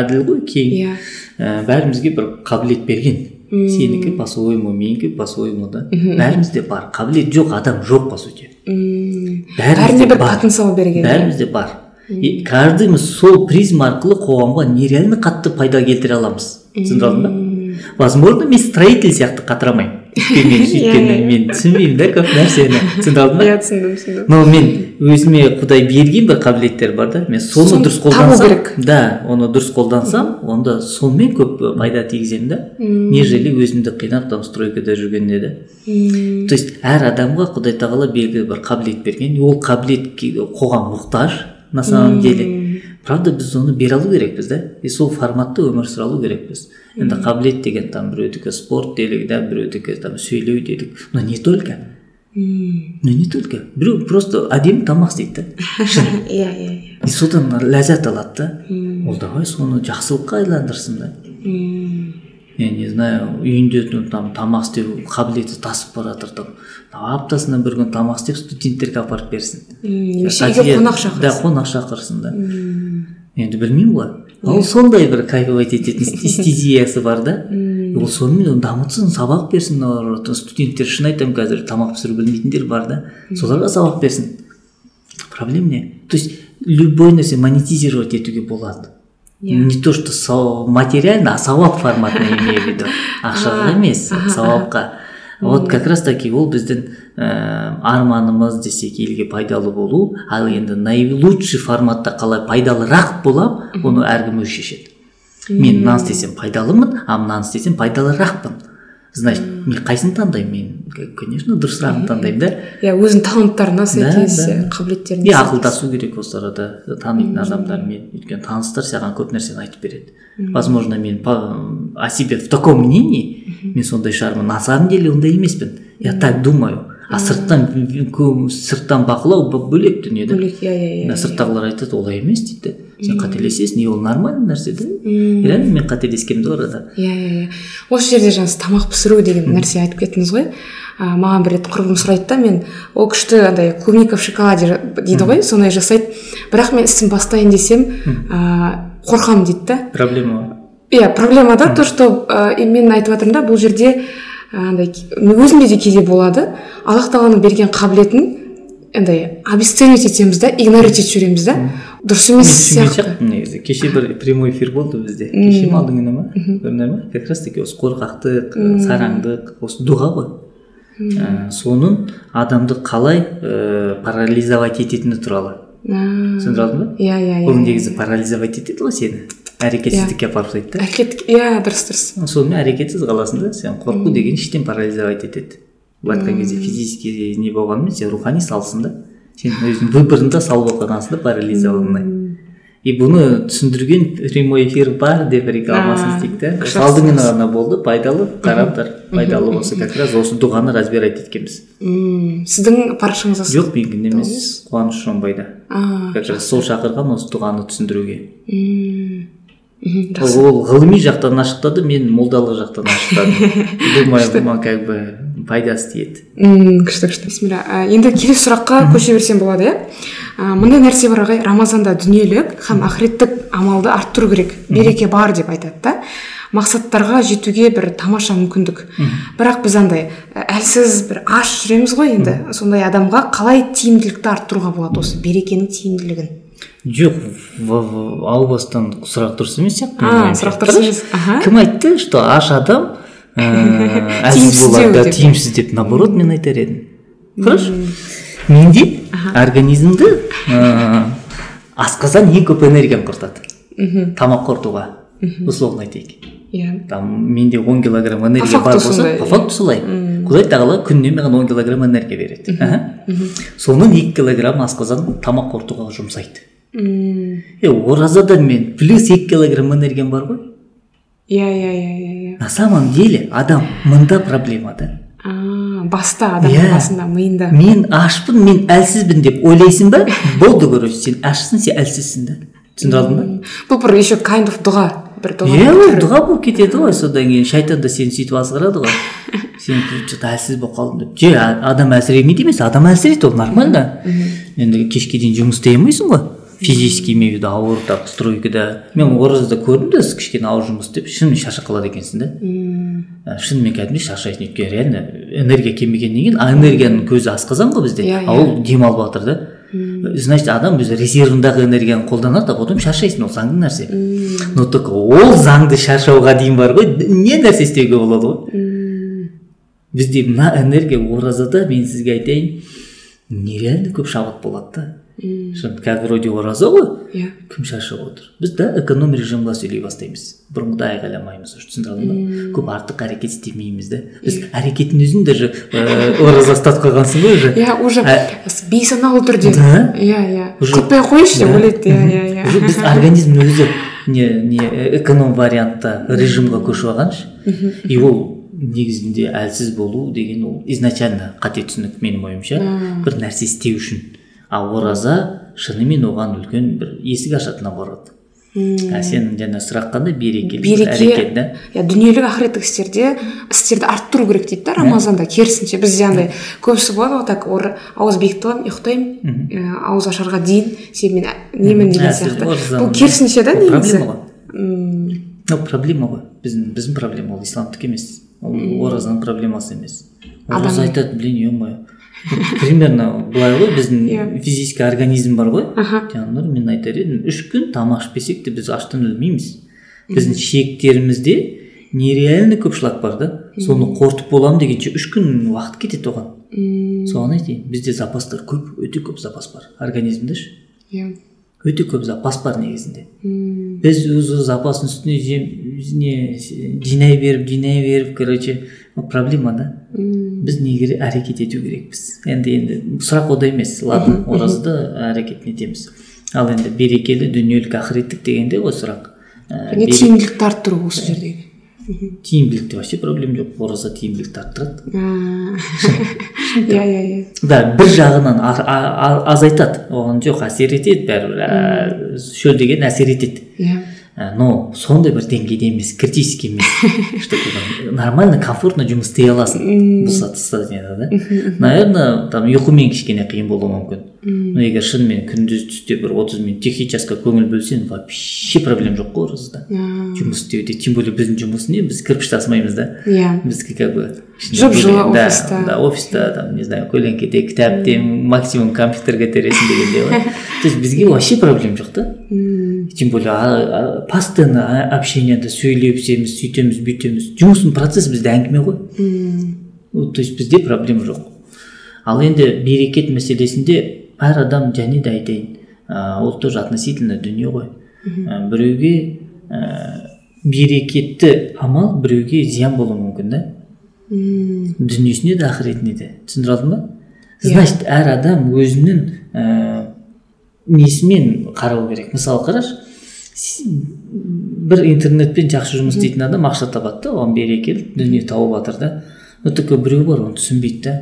әділ ғой кең. Иә. Ә, бәрімізге бір қабілет берген. Сенікі по своему менікі по своему да бәрімізде бар қабілет жоқ адам жоқ по сути. Бәріне бір бар. потенциал берген. Бәрімізде бар. И каждыйымыз сол призма арқылы қоғамға нереально қатты пайда келтіре аламыз. Түсіндір алдың ба? Возможно мен строитель сияқты қатырамаймын өйткені мен түсінбеймін да көп нәрсені. Түсіндір алдың ба? Иә түсіндім түсіндім. Но мен өзіме құдай берген бір қабілеттер бар да. Мен соны дұрыс қолдансам керек. да оны дұрыс қолдансам онда сонымен көп пайда тигіземін да. Нежели өзімді қинап там стройкада жүргенде да. То есть әр адамға құдай тағала белгілі бір қабілет берген. Ол қабілетке қоғам мұқтаж на самом деле. Правда біз оны бере алу керекпіз да? И сол форматта өмір сүре алу керекпіз. Енді қабілет деген там біреудікі спорт делік да біреудікі там сөйлеу делік. Но не только. Мм. но не только. Біреу просто әдемі тамақ істейді да. Шын иә иә иә. И содан ләззат алады да. Ол давай соны жақсылыққа айландырсын да. Я не знаю үйінде там тамақ істеу қабілеті тасып бара жатыр там аптасына бір күн тамақ істеп студенттерге апарып берсін. Мм, немесе үйге қонақ шақырсын. Да қонақ шақырсын да. Енді білмеймін ғой. Ол сондай бір кайфовать ететін эстезиясы бар да. Ол сонымен оны дамытсын сабақ берсін студенттер шын айтамын қазір тамақ пісіру білмейтіндер бар да. Соларға сабақ берсін. Проблема не? То есть любой нәрсе монетизировать етуге болады. Иә. не то что материально а сауап форматында имею в виду. Ақшаға емес сауапқа. Вот как раз таки ол біздің ә, арманымыз десек елге пайдалы болу. Ал енді наилучший форматта қалай пайдалырақ боламын оны әркім өзі шешеді. Мен мынаны істесем пайдалымын а мынаны істесем пайдалырақпын. Значит мен қайсыны таңдаймын мен? Конечно дұрысырағын таңдаймын да. Иә өзінің таланттарына сәйкес да. қабілеттеріне и ақылдасу керек осы арада танитын адамдармен өйткені таныстар саған көп нәрсені айтып береді. Возможно мен о себе в таком мнении мен сондай шығармын. На самом деле ондай емеспін. Я так думаю. А сырттан сырттан бақылау бөлек дүние да. Бөлек иә иә иә сырттағылар айтады олай емес дейді. Сен қателесесің и ол нормальный нәрсе да реально мен қателескенмін де арада. Иә иә иә. Осы жерде жаңа сіз тамақ пісіру деген нәрсе айтып кеттіңіз ғой. Ә, маған бір рет құрбым сұрайды да мен ол күшті андай клубника в шоколаде дейді ғой сондай жасайды. Бірақ мен ісін бастайын десем ә, қорқамын дейді да. Проблема иә проблема да то что ә, и мен айтып жатырмын да бұл жерде андай өзімде де кейде болады. Аллах тағаланың берген қабілетін андай обесценивать етеміз да игнорить етіп жібереміз да дұрыс емес сияқты. негізі. Кеше бір прямой эфир болды бізде. Кеше ме алдыңғы күні ма көрдіңдер ма как раз таки осы қорқақтық сараңдық осы дұға ғой. Ә, соның адамды қалай ә, парализовать ететіні туралы. Түсіндіре алдың ба иә иә ол иә негізі парализовать етеді ғой сені. Әрекетсіздікке апарып тастайды да. Әрекет иә дұрыс дұрыс. Сонымен әрекетсіз қаласың да сен қорқу деген іштен парализовать етеді. Былай айтқан кезде физический не болғанымен сен рухани салсың да. Сен өзің выборында сал болып қалғансың да парализованный и бұны түсіндірген прямой эфир бар деп рекламасын істейік та. күні ғана болды пайдалы қараңдар пайдалы болса как раз осы дұғаны разбирать еткенбіз. Мм, сіздің парақшаңызда жоқ менікінде емес. Қуаныш шонбайда. А как раз сол шақырған осы дұғаны түсіндіруге. Ол ғылыми жақтан ашықтады мен молдалық жақтан ашықтадым. Думаю как бы. Пайдасы тиеді. Мм, күшті күшті. Бисмилля. Ә, енді келесі сұраққа көше берсем болады иә? Ә, мындай нәрсе бар ағай рамазанда дүниелік һәм ақыреттік амалды арттыру керек. Береке бар деп айтады да. Мақсаттарға жетуге бір тамаша мүмкіндік. Бірақ біз андай әлсіз бір аш жүреміз ғой енді. Сондай адамға қалай тиімділікті арттыруға болады осы берекенің тиімділігін? Жоқ әу бастан сұрақ дұрыс емес сияқты сұрақ дұрыс емес. Аха. кім айтты что аш адам ыыы, деп. тиімсіз деп наоборот мен айтар едім хорошо? Менде организмді ыыы, асқазан ең көп энергияны құртады тамақ қорытуға условно айтайық иә там менде он килограмм энергия бар болса. по факту солай құдай тағала күніне маған он килограмм энергия береді Аха. соның екі килограмм асқазан тамақ қорытуға жұмсайды М, е оразада мен плюс екі килограмм энергиям бар ғой иә иә иә иә на самом деле адам мында проблема да? А, баста адамның басында миында мен ашпын мен әлсізбін деп ойлайсың ба? Болды короче сен ашсың сен әлсізсің да. Түсіндіре алдың ба? Бұл бір еще kind of дұға бір дұға иә ол дұға болып кетеді ғой содан кейін. Шайтан да сені сөйтіп азғырады ғой. Сен че то әлсіз болып қалдың деп. Же адам әлсіремейді емес адам әлсірейді ол нормально. Енді кешке дейін жұмыс істей алмайсың ғой. Физически имею в виду ауыр так стройкада. Мен оразада көрдім да сіз кішкене ауыр жұмыс істеп шынымен шаршап қалады екенсің да Ә, шынымен кәдімгідей шаршайсың өйткені реально энергия келмегеннен кейін а энергияның көзі асқазан ғой бізде. Иә, а ол демалып жатыр да. Значит адам өзі резервындағы энергияны қолданады а потом шаршайсың ол заңды нәрсе. Но только ол заңды шаршауға дейін бар ғой не нәрсе істеуге болады ғой. Бізде мына энергия оразада мен сізге айтайын нереально көп шабыт болады да. Шын қазір вроде ораза ғой? Иә. Кім шаршап отыр? Біз да эконом режимға сөйлей бастаймыз. Бұрынғыдай айғайламаймыз уже түсіндіре алдың ба көп артық әрекет істемейміз да. Біз әрекеттің өзін даже ыыы, ораза ұстатып қойғансың ғой уже. Иә уже А- бейсаналы түрде иә иә. Уже- қылпай ақ қойшы деп ойлайды иә иә уже иә біз организмнің өзі не не эконом вариантта режимға көшіп алғаншы и ол негізінде әлсіз болу деген ол изначально қате түсінік менің ойымша. Бір нәрсе істеу үшін. А ораза шынымен оған үлкен бір есік ашады наоборот а сен жаңа сұрақ қандай? Берекелі бір әрекет да? Береке иә дүниелік ақыреттік істерде істерді арттыру керек дейді да рамазанда керісінше бізде андай көбісі болады ғой так ауыз бекітіп аламын ұйықтаймын ә, ауыз ашарға дейін сен мен ә- немін деген сияқты. бұл керісінше да негізі. проблема ғой. Проблема ғой. Біздің біздің проблема ол исламдікі емес. Ол оразаның проблемасы емес. Ораза айтады блин е мое примерно былай ғой біздің Иә. физический организм бар ғой. Аха. жаңағы мен айтар едім үш күн тамақ ішпесек те біз аштан өлмейміз. Біздің ішектерімізде нереально көп шлак бар да. Соны қорытып боламын дегенше үш күн уақыт кетеді оған. Соған айтайын бізде запастар көп өте көп запас бар организмде ше. Иә. Өте көп запас бар негізінде. Біз өзі запастың үстіне жем- не жинай беріп жинай беріп короче проблема да біз не керек әрекет ету керекпіз енді енді сұрақ ода емес ладно оразада әрекет етеміз ал енді берекелі дүниелік ақыреттік дегенде ғой сұрақ және бере- тиімділікті арттыру осы жердегі тиімділікте вообще проблема жоқ ораза тиімділікті арттырады иә иә иә да бір жағынан азайтады оған жоқ әсер етеді бәрібір шөлдеген әсер етеді иә но сондай бір деңгейде емес критический емес. Бір нормально комфортно жұмыс істей аласың бұл состояниеда да? Наверное там ұйқымен кішкене қиын болуы мүмкін. Но егер шынымен күндіз түсте бір отыз минут тихий часқа көңіл бөлсең вообще проблема жоқ қой оразада А, жұмыс істеуде тем более біздің жұмыс не біз кірпіш тасымаймыз да. Иә. Біздікі как бы более- да, офиста. да офиста там не знаю көлеңкеде кітапте максимум компьютерге тересің дегендей ғой. То есть бізге вообще проблема жоқ та. Тем более а- а- постоянно а- общениеда сөйлесеміз сөйтеміз бүйтеміз. Жұмыстың процесі бізде әңгіме ғой. М, Ну, то есть бізде проблема жоқ. Ал енді берекет мәселесінде әр адам және де айтайын ә, ол тоже относительно дүние ғой. Ә, біреуге ә, берекетті амал біреуге зиян болуы мүмкін да. Дүниесіне де ақыретіне де. Түсіндіре алдым ба? Значит әр адам өзінің ә, несімен қарау керек. Мысалы қарашы бір интернетпен жақсы жұмыс істейтін адам ақша табады да оған берекелі дүние тауып жатыр да. Но только біреу бар оны түсінбейді да.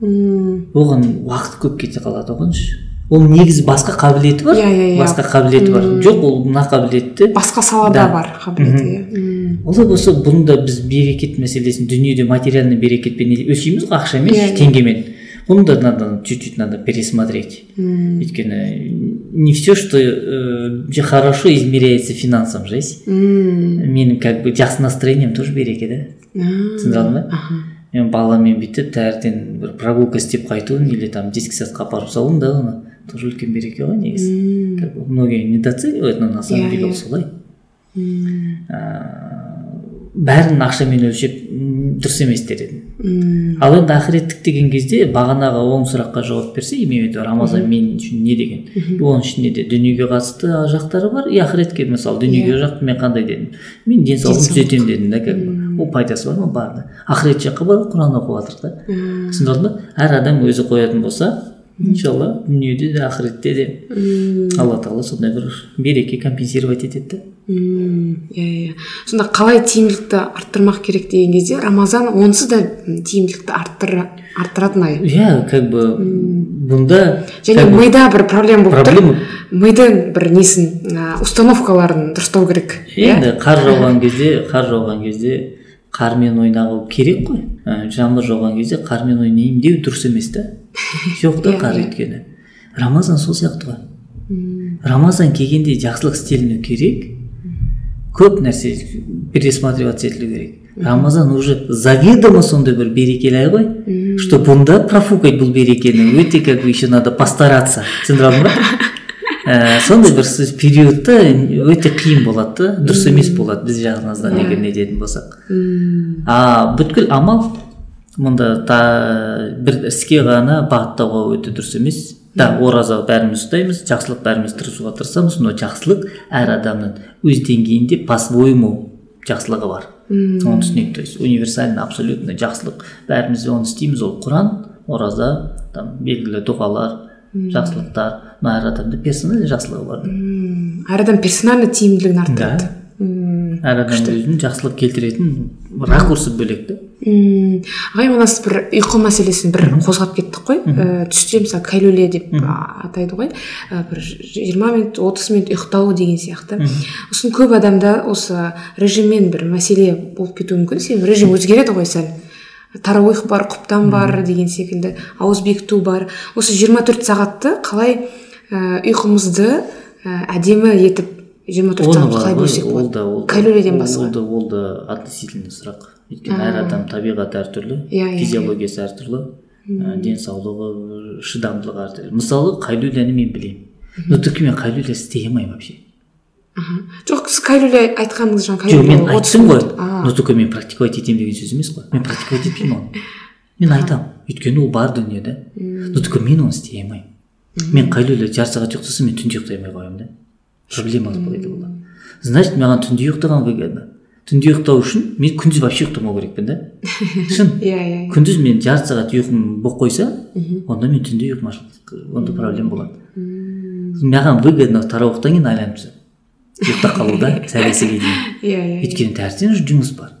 Оған уақыт көп кете қалады оған ше. Ол негізі басқа қабілеті бар Иә, иә, иә. басқа қабілеті бар. Жоқ ол мына қабілетті басқа салада Да. бар қабілеті иә. Олай болса бұны да біз берекет мәселесін дүниеде материальный берекетпен өлшейміз ғой ақшамен Иә, иә. теңгемен. Бұны да надо чуть чуть надо пересмотреть. М, өйткені не все что э, хорошо измеряется финансом жесть менің как бы жақсы настроением тоже береке да? Түсіндіре алдың ба мен баламен бүйтіп таңертең бір прогулка істеп қайтуым или там детский садқа апарып салуым да оны тоже үлкен береке ғой негізі. Как бы многие недооценивают но на самом деле ол солай. Бәрін ақшамен өлшеп дұрыс емес дер едім. Ал енді ақыреттік деген кезде бағанағы оң сұраққа жауап берсе имею рамазан мен үшін не деген? Оның ішінде де дүниеге қатысты жақтары бар и ақыретке мысалы дүниеге жақ мен қандай дедім? Мен денсаулығымды түзетемін дедім да как бы. Ол пайдасы бар ма? Бар да. Ақырет жаққа бар құран оқып жатырық та түсіндіңіз ба әр адам өзі қоятын болса иншалла дүниеде де ақыретте де алла тағала сондай бір береке компенсировать етеді да иә иә. Сонда қалай тиімділікті арттырмақ керек деген кезде рамазан онсыз да тиімділікті арттыр арттыратын ай. Иә как бы бұнда және мида бір проблема болып тұр. мидың бір несін установкаларын дұрыстау керек. Енді қар жауған кезде қар жауған кезде қармен ойнау керек қой. Жаңбыр жауған кезде қармен ойнаймын деу дұрыс емес та. Жоқ та қар өйткені. Рамазан сол сияқты ғой. Рамазан келгенде жақсылық істеліну керек. Көп нәрсе пересматриваться етілу керек. Рамазан уже заведомо сондай бір берекелі ай ғой что бұнда профукать бұл берекені. Өте как бы еще надо постараться. Түсіндіре алдым ба ә, сондай бір периодта өте қиын болады да дұрыс емес болады біз жағымыздан егер не дейтін болсақ. А бүткіл амал мұнда та, бір іске ғана бағыттауға өте дұрыс емес. Да ораза бәріміз ұстаймыз жақсылық бәріміз тырысуға тырысамыз. Но жақсылық әр адамның өз деңгейінде по своему жақсылығы бар. Оны түсінейік то есть универсальный абсолютно жақсылық. Бәріміз оны істейміз. Ол құран ораза там белгілі дұғалар жақсылықтар но әр адамда персональный жақсылығы бар әр адам персональный тиімділігін арттырады. Әр адам өзінің жақсылық келтіретін ракурсы бөлек та ағай мына сіз бір ұйқы мәселесін бір қозғап кеттік қой. Ә, түсте мысалы кәлөле деп атайды ғой. Ә, бір жиырма минут отыз минут ұйықтау деген сияқты. Сосын көп адамда осы режиммен бір мәселе болып кетуі мүмкін. Себебі режим өзгереді ғой сәл. Тарауих бар құптан бар деген секілді. Ауыз бекіту бар. Осы 24 сағатты қалай ә, ұйқымызды ә, әдемі етіп 24 сағатты қалай бөлсек болады? Басқа. ол да ол да относительный сұрақ. Өйткені әр адам табиғаты әртүрлі иә физиологиясы әртүрлі денсаулығы шыдамдылығы әртүрлі. Мысалы қайлюляны мен білемін. Но только мен қайлюля істей алмаймын вообще. Жоқ сіз айтқаныңыз жаңа жоқ мен айттым ғой. Но только мен практиковать етемін деген сөз емес қой. Мен практиковать етпеймін оны мен айтамын. Өйткені ол бар дүние да но только мен оны істей алмаймын мен қайлюля жарты сағат ұйықтасам мен түнде ұйықтай алмай қоямын да. Проблема пайда болады значит маған түнде ұйықтаған выгодно түнде ұйықтау үшін мен күндіз вообще ұйықтамау керекпін да. Шын. Иә иә күндіз мен жарты сағат ұйқым болып қойса онда мен түнде ұйқым онда проблема болады. Маған выгодно тарауықтан кейін тастады ұйықтап қалу да сәлесіге дейін. Иә иә өйткені таңертең жұмыс бар.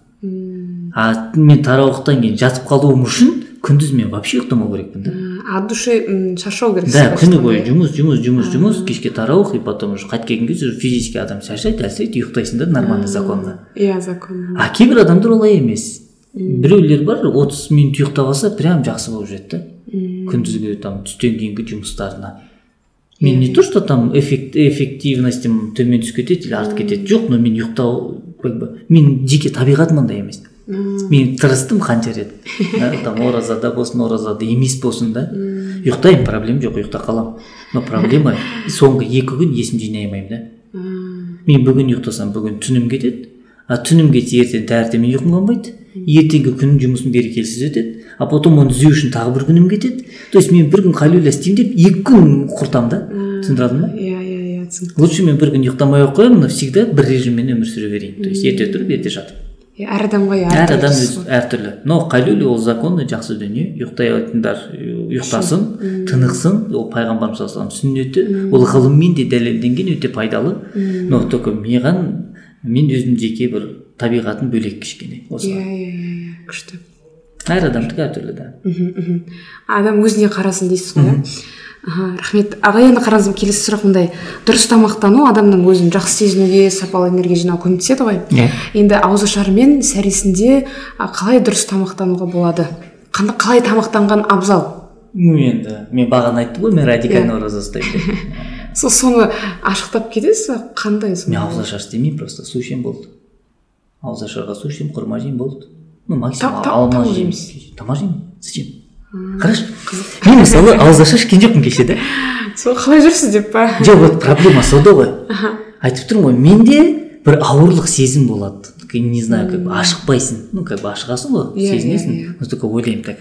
А мен тарауықтан кейін жатып қалуым үшін күндіз мен вообще ұйықтамау керекпін да. От души шаршау керек да күні бойы жұмыс жұмыс жұмыс жұмыс кешке тарауых и потом уже қайтып келген кезде физически адам шаршайды әлсірейді ұйықтайсың да нормальный законно. иә закон а кейбір адамдар олай емес. Біреулер бар отыз минут ұйықтап алса прям жақсы болып жүреді да. Күндізгі там түстен кейінгі жұмыстарына. Мен не то что там эффект, эффективностім төмен түсіп кетеді или артып кетеді жоқ но мен ұйықтау как бы мен жеке табиғатым ондай емес. Мен тырыстым қанша рет. Там оразада болсын оразада емес болсын да. Ұйықтаймын проблема жоқ ұйықтап қаламын но проблема соңғы екі күн есімді жинай алмаймын да мен бүгін ұйықтасам бүгін түнім кетеді. А түнім кетсе ертең таңертең мен ұйқым қанбайды ертеңгі күнім жұмысым берекесіз өтеді. А потом оны түзеу үшін тағы бір күнім кетеді. То есть мен бір күн халюля істеймін деп екі күн құртамын да. Түсіндіре алдың ба? Иә иә иә түсінікті лучше мен бір күн ұйықтамай ақ қояйын навсегда бір режиммен өмір сүре берейін. То есть ерте тұрып ерте жатып. Әр адамға әр адам өз әртүрлі. Но калюля ол законный жақсы дүние. Ұйықтай алатындар ұйықтасын тынықсын. Ол пайғамбарымыз саллаллаху сүннеті. Ол ғылыммен де дәлелденген өте пайдалы. Но только маған мен өзім жеке бір табиғатым бөлек кішкене иә иә иә күшті. Әр адамдікі әртүрлі да. Мхм адам өзіне қарасын дейсіз ғой иә? Рахмет. Аға енді қараңыз келесі сұрақ мындай. Дұрыс тамақтану адамның өзін жақсы сезінуге сапалы энергия жинауға көмектеседі ғой. Иә. Енді ауызашар мен сәресінде қалай дұрыс тамақтануға болады? Қалай тамақтанған абзал? Ну енді мен бағана айттым ғой мен радикальный ораза ұстаймын деп. Сол соны ашықтап кетесіз ба? Қандай мен ауызашар істемеймін просто су ішемін болды. Ауызашарға су ішемін құрма жеймін болды ну максимум алма жеймін жейміз. тамақ жеймін зачем қарашы мен мысалы ауызашар ішкен жоқпын кеше да сол қалай жүрсіз деп па жоқ вот проблема сонда ғой айтып тұрмын ғой менде бір ауырлық сезім болады не знаю как бы ашықпайсың ну как бы ашығасың ғой сезінесің иә. но только ойлаймын так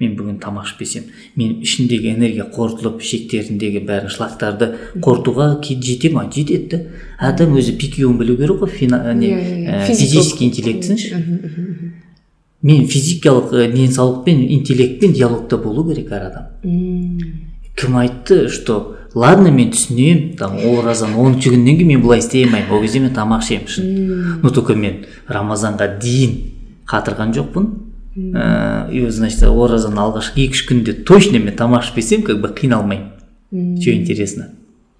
мен бүгін тамақ ішпесем. Мен ішімдегі энергия қорытылып ішектеріндегі бәрін шлактарды қорытуға жете ма? Жетеді да адам өзі пикиуын білу керек қой не, ә, физический интеллектісінші мен физикалық ә, денсаулықпен интеллектпен диалогта болу керек әр адам. Кім айтты что ладно мен түсінемін там оразаның оныншы күннен кейін мен бұлай істей алмаймын ол кезде мен тамақ ішемін шын. Но только мен рамазанға дейін қатырған жоқпын. Ыыы и значит оразаның алғашқы екі үш күнде точно мен тамақ ішпесем как бы қиналмаймын. Че интересно?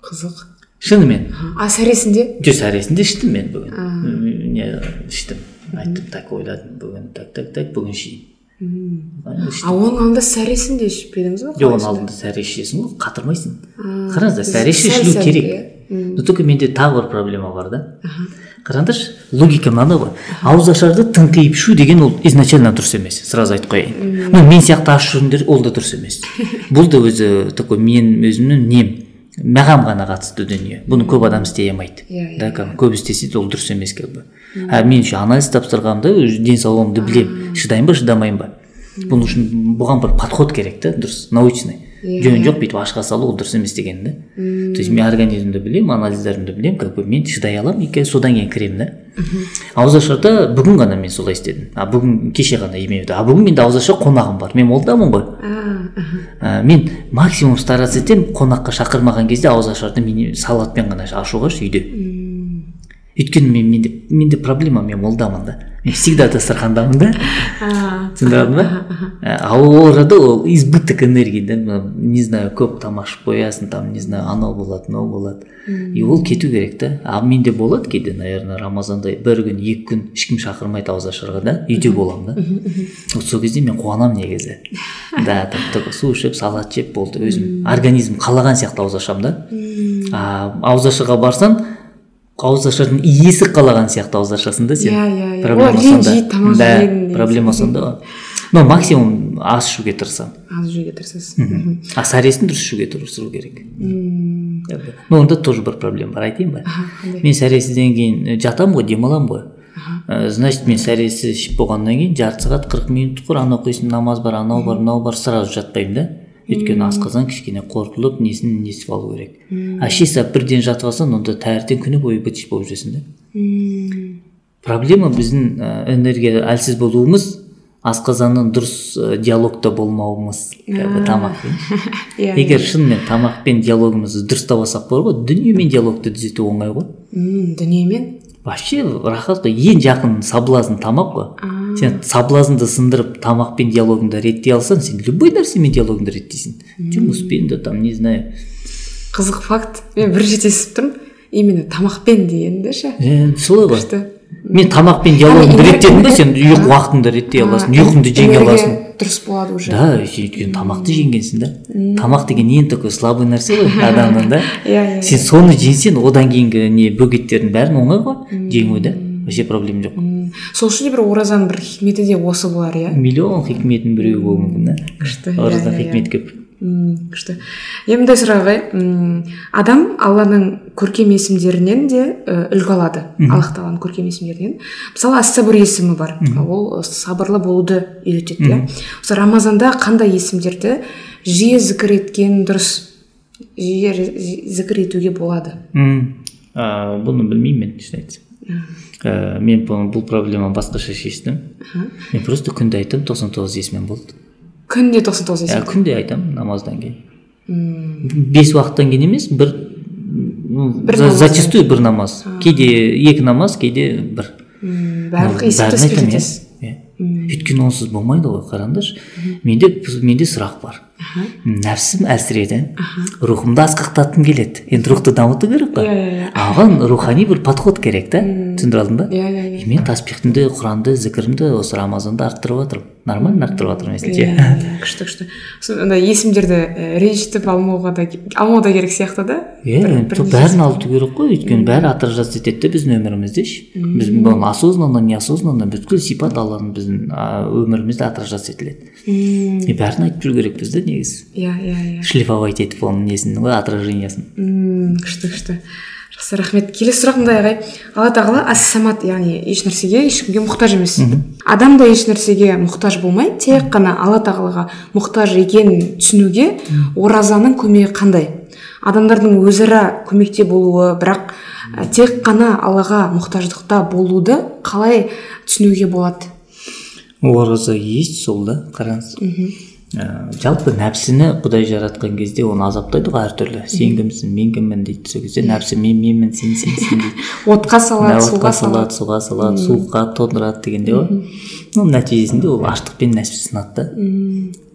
Қызық. Шынымен. А сәресінде? Жоқ сәресінде іштім мен бүгін. Не іштім. Айттым так ойладым бүгін. Так так так бүгін ішейін. А оның алдында сәресінде ішпедіңіз ба жоқ оның алдында сәре ішесің ғой қатырмайсың. Қараңыздар ішілу керек. но только менде тағы бір проблема бар да. Қараңдаршы логика мынандай ғой. Ауызашарды тыңқиып ішу деген ол изначально дұрыс емес сразу айтып қояйын. Ну мен сияқты ашып жүргендер ол да дұрыс емес. Бұл да өзі такой мен өзімнің нем. Маған ғана қатысты дүние. Бұны көп адам істей алмайды. Иә, иә, да как бы көп істесе ол дұрыс емес как бы а мен еще анализ тапсырғанымда уже денсаулығымды білемін. Шыдаймын ба шыдамаймын ба? Бұның үшін бұған бір подход керек та дұрыс научный. Иә, жөн жоқ бүйтіп ашқа салу ол дұрыс емес деген да. То есть мен организмді білемін анализдерімді білемін как бы мен шыдай аламын и содан кейін кіремін да. Ауызашарда бүгін ғана мен солай істедім. А бүгін кеше ғана а бүгін менде ауызашар қонағым бар. Мен молдамын ғой. Ә, мен максимум стараться етемін қонаққа шақырмаған кезде ауызашарды мини- салатпен ғана ашуға үйде. Өйткені мен менде менде проблема мен молдамын да. Мен всегда дастархандамын да. А, түсіндірдің ба? Ә, а ол ол избыток энергии да. Не знаю көп тамақ қоясың там не знаю анау болады мынау болады. И ол кету керек та. А менде болады кейде наверное рамазанда бір күн екі күн ешкім шақырмайды ауызашарға да. Үйде боламын да. Вот сол кезде мен қуанамын негізі. Да только су ішіп салат жеп болды өзім организм қалаған сияқты ауыз ашамын да. А ауызашарға барсаң ауызашардың иесі қалаған сияқты ауыз ашасың да сен. Иә, иә, иә. проблема ренжиді, тамақ проблема сонда ғой. Но максимум аз ішуге тырысамын аз жеуге тырысасыз. А сәресін дұрыс ішуге тырысу керек. Но онда тоже бір проблема бар айтайын ба? Мен сәресіден кейін э, жатамын ғой демаламын ғой. Э, значит мен сәресі ішіп болғаннан кейін жарты сағат қырық минут құр анау оқисың намаз бар анау бар мынау бар сразу жатпаймын да. Өйткені асқазан кішкене қорытылып несін несіп алу керек. А салып бірден жатып алсаң онда таңертең күні бойы быт болып жүресің да проблема біздің ә, энергия әлсіз болуымыз асқазанның дұрыс ә, диалогта болмауымыз. Тамақпен иә егер шынымен тамақпен диалогымызды дұрыстап алсақ бар ғой дүниемен диалогты түзету оңай ғой. Дүниемен вообще рахат қой ең жақын соблазн тамақ қой. Сен соблазнды сындырып тамақпен диалогыңды реттей алсаң сен любой нәрсемен диалогыңды реттейсің. Жұмыспен де там не знаю. Қызық факт. Мен бірінші рет естіп тұрмын именно тамақпен дегенді ше? Е, солай ғой мен тамақпен диалогыңды Яғни реттедім энергия- сен ұйқы уақытыңды реттей аласың ұйқыңды жеңе аласың. дұрыс болады уже. Да өйткені тамақты жеңгенсің да. Тамақ деген ең такой слабый нәрсе ғой адамның да. Иә иә. Сен соны жеңсең одан кейінгі не бөгеттердің бәрін оңай ғой жеңу да. Вообще проблема жоқ. Сол үшін де бір оразаның бір хикметі де осы болар иә? Миллион хикметтің біреуі болуы мүмкін да. Күшті. Иә, оразада иә, иә. хикмет көп. М, күшті. Енді мындай сұрақ адам алланың көркем есімдерінен де үлгі алады. Аллах тағаланың көркем есімдерінен. Мысалы ас сабыр есімі бар. Ол сабырлы болуды үйретеді иә. Осы рамазанда қандай есімдерді жиі зікір еткен дұрыс жиі зікір етуге болады? М, а, бұны білмеймін мен шын айтсам. Ә, мен бұл, бұл проблеманы басқаша шештім. Мен просто күнде айтамын тоқсан тоғыз есімім болды. Күнде тоқсан тоғыз иә күнде айтамын намаздан кейін. Бес уақыттан кейін емес бір, Бір зачастую бір намаз. Кейде екі намаз кейде бір. Барлық иә. Өйткені онсыз болмайды ғой қараңдаршы. Менде менде сұрақ бар. Нәпсім әлсіреді. Рухымды асқақтатқым келеді. Енді рухты дамыту керек қой. Иә, иә, иә. оған рухани бір подход керек та. Түсіндіре алдың ба? Иә иә иә. И мен таспихтімді құранды зікірімді осы рамазанда арттырып жатырмын нормально арттырып жатырмын иә есімше иә, күшті күшті. Сондай есімдерді ренжітіп алмауға да алмау да керек сияқты да? Иә бәрін алып керек қой. Өйткені бәрі отражаться етеді да біздің өмірімізде ше біз оны осознанно неосознанно бүткіл сипат алланың біздің өмірімізде отражаться етіледі и бәрін айтып жүру керекпіз да негізі иә иә иә. Шлифовать етіп оның несін ғой отражениясын мм, күшті күшті. жақсы рахмет. Келесі сұрақ мындай ағай. Алла тағала ас самат яғни еш нәрсеге ешкімге мұқтаж емес. Адам да еш нәрсеге мұқтаж болмай тек қана алла тағалаға мұқтаж екенін түсінуге оразаның көмегі қандай? Адамдардың өзара көмекте болуы бірақ ә, тек қана аллаға мұқтаждықта болуды қалай түсінуге болады? Ораза есть сол да қараңыз. Ә, жалпы нәпсіні құдай жаратқан кезде оны азаптайды ғой әртүрлі. Сен кімсің мен кіммін дейді сол кезде нәпсі мен менмін сен сенсің дейді. Отқа салады суға отқа салады. салады суға салады суыққа тоңдырады дегендей ғой. Ну нәтижесінде ол аштықпен нәпсі сынады да.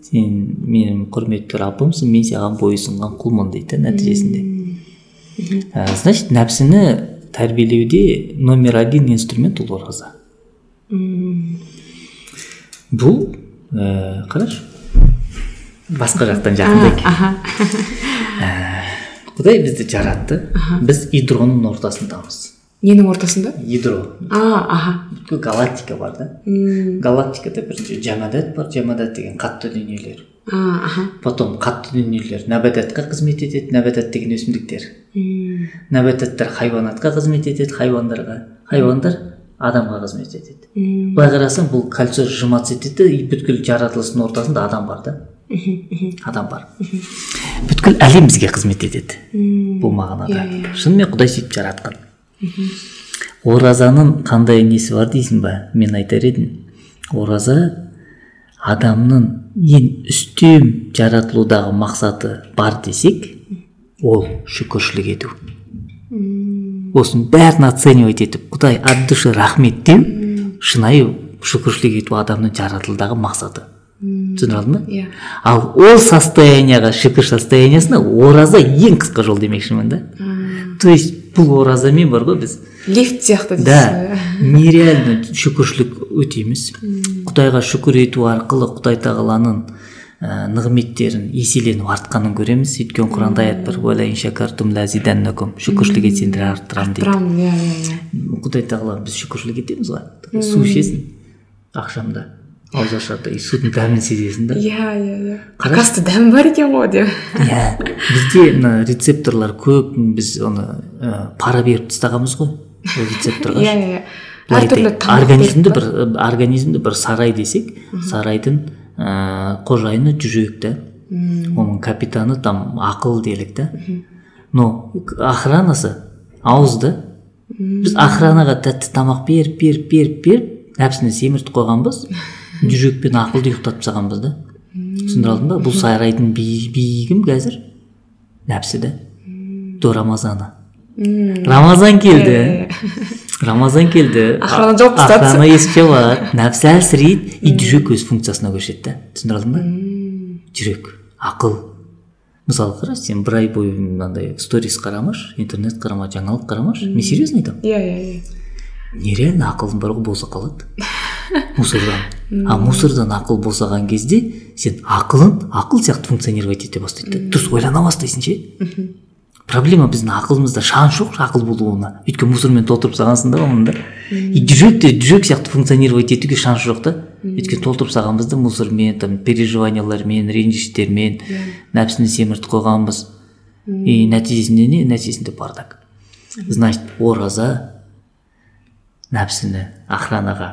Сен менің құрметті раббымсың мен саған бойұсынған құлмын дейді да нәтижесінде. Ә, значит нәпсіні тәрбиелеуде номер один инструмент ол ораза. Бұл ә, қарашы басқа жақтан жақындайық. аха. Құдай бізді жаратты. Біз ядроның ортасындамыз. Ненің ортасында? Ядро а аха. Бүткіл галактика бар да. Галактикада бірінші жамадат бар. Жамадат деген қатты дүниелер. Аха. Потом қатты дүниелер. Нәбататқа қызмет етеді. Нәбатат деген өсімдіктер. Нәбататтар хайуанатқа қызмет етеді хайуандарға. Хайуандар адамға қызмет етеді. Былай қарасаң бұл кольцо сжиматься етеді да бүткіл жаратылыстың ортасында адам бар да. Адам бар. Бүткіл әлем бізге қызмет етеді бұл мағынада. Иә, иә. шынымен құдай сөйтіп жаратқан. Оразаның қандай несі бар дейсің ба? Мен айтар едім. Ораза адамның ең үстем жаратылудағы мақсаты бар десек ол шүкіршілік ету. Осының бәрін оценивать етіп құдай от души рахмет деу шынайы шүкіршілік ету адамның жаратылудағы мақсаты. Түсіндіре алдың ба иә. Ал ол состоянияға шүкір состояниясына ораза ең қысқа жол демекшімін да. То есть бұл оразамен бар ғой біз. Лифт сияқты дейсіз да. нереально шүкіршілік өтейміз. Құдайға шүкір ету арқылы құдай тағаланың ә, нығметтерін еселеніп артқанын көреміз. Өйткені құранда аят бар шүкіршілік етсеңдер арттырамын дейді. Арттырамын иә иә иә. Құдай тағала біз шүкіршілік етеміз ғой. Су ішесің ақшамда. Ауыз ашарда и судың дәмін сезесің да иә иә иә оказывается дәм бар екен ғой деп иә бізде мына рецепторлар көп біз оны ә, пара беріп тастағанбыз ғой ол рецепторға иә иә әртүрлі организмді бір организмді бір сарай десек сарайдың ә, қожайыны жүрек та оның капитаны там ақыл делік та но охранасы ауыз да біз охранаға тәтті тамақ беріп беріп беріп беріп нәпсіні семіртіп қойғанбыз жүрек пен ақылды ұйықтатып тастағанбыз да. Түсіндіре алдың ба бұл сарайдың би- биі кім қазір нәпсі да до рамазана. Рамазан келді. Рамазан келді. Охрана жауып тастады. охрана есік жабады нәпсі әлсірейді. И жүрек өз функциясына көшеді да түсіндіре алдың ба жүрек ақыл. Мысалы қара сен бір ай бойы мынандай сторис қарамашы интернет қарама жаңалық қарамашы. Мен серьезно айтамын? Иә иә иә. Нереально ақылың бар ғой босап қалады? мусордан. А мусордан ақыл босаған кезде сен ақылың ақыл сияқты функционировать ете бастайды да. Дұрыс ойлана бастайсың ше? Проблема біздің ақылымызда шанс жоқ ақыл болуына. Өйткені мусормен толтырып тастағансың да оны да. И жүрек те жүрек сияқты функционировать етуге шанс жоқ та. Өйткені толтырып тастағанбыз да мусормен там переживаниялармен ренжіштермен нәпсіні семіртіп қойғанбыз. И нәтижесінде не? Нәтижесінде бардак. Значит ораза нәпсіні охранаға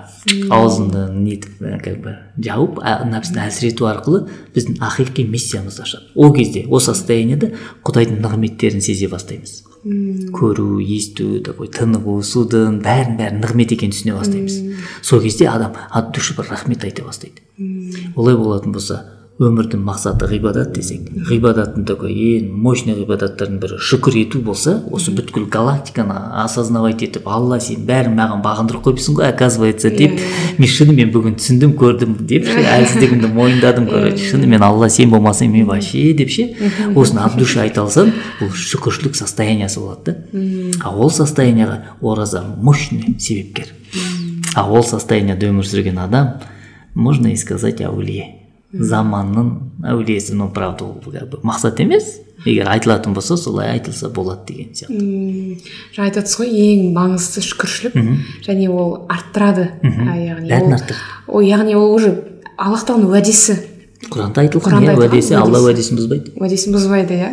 аузыңды нетіп как бы жауып нәпсіні әлсірету арқылы біздің ақиқи миссиямызды ашады ол кезде ол состояниеда құдайдың нығметтерін сезе бастаймыз көру есту такой тынығу судың бәрін бәрін нығмет екенін түсіне бастаймыз сол кезде адам от души бір рахмет айта бастайды олай болатын болса өмірдің мақсаты ғибадат десек ғибадаттың такой ең мощный ғибадаттардың бірі шүкір ету болса осы бүткіл галактиканы осознавать етіп алла сен бәрін маған бағындырып қойыпсың ғой оказывается деп мен шынымен бүгін түсіндім көрдім деп әлсіздігімді мойындадым короче шынымен алла сен болмасаң мен вообще деп ше осыны от души айта алсам бұл шүкіршілік состояниясы болады да. А ол состоянияға ораза мощный себепкер. А ол состоянияда өмір сүрген адам можно и сказать әулие заманның әулиесі но правда ол как бы мақсат емес. Егер айтылатын болса солай айтылса болады деген сияқты. Мм жаңа айтып отырсыз ғой ең маңыздысы шүкіршілік және ол арттырады. Яғни ол- яғни ол уже аллах тағаланың уәдесі. Құранда айтылған иә уәдесі алла уәдесі. уәдесін бұзбайды уәдесін бұзбайды иә.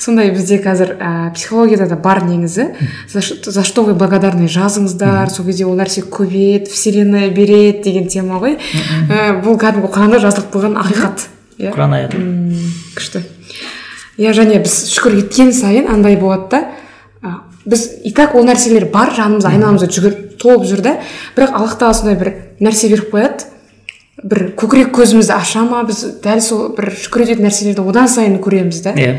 Сондай бізде қазір ә, психологияда да бар негізі. За, за что вы благодарны? Жазыңыздар сол кезде ол нәрсе көбейеді вселенная береді деген тема ғой. Ә, бұл кәдімгі құранда жазылып қойған ақиқат иә. Құран аяты күшті. Иә және біз шүкір еткен сайын андай болады да біз и так ол нәрселер бар жанымызда айналамызда жүгір толып жүр да. Бірақ аллах тағала сондай бір нәрсе беріп қояды. Бір көкірек көзімізді аша ма? біз дәл сол бір шүкір ететін нәрселерді одан сайын көреміз да. Иә.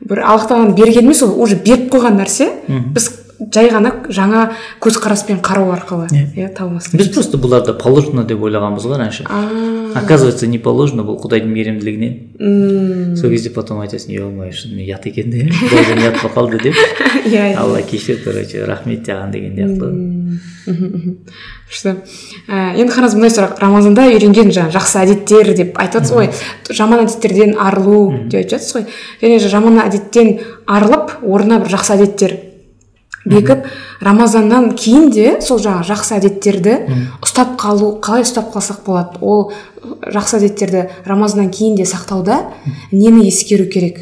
Бір аллах тағаланың бергені емес ол уже беріп қойған нәрсе. Біз жай ғана жаңа көзқараспен қарау арқылы Иә. иә табылмас біз просто бұларды положено деп ойлағанбыз ғой раньше. Оказывается не положено бұл құдайдың мейірімділігінен. Сол кезде потом айтасың е мое шынымен ұят екен де ұят болып қалды деп иә иә. Алла кешір короче рахмет саған деген сияқты. Күшті ә, енді қараңыз мындай сұрақ. Рамазанда үйренген жаңағы жақсы әдеттер деп айтып жатсыз ғой. Жаман әдеттерден арылу деп айтып жатсыз ғой. Және жаман әдеттен арылып орнына бір жақсы әдеттер бекіп рамазаннан кейін де сол жаңағы жақсы әдеттерді ұстап қалу қалай ұстап қалсақ болады? ол жақсы әдеттерді рамазаннан кейін де сақтауда нені ескеру керек?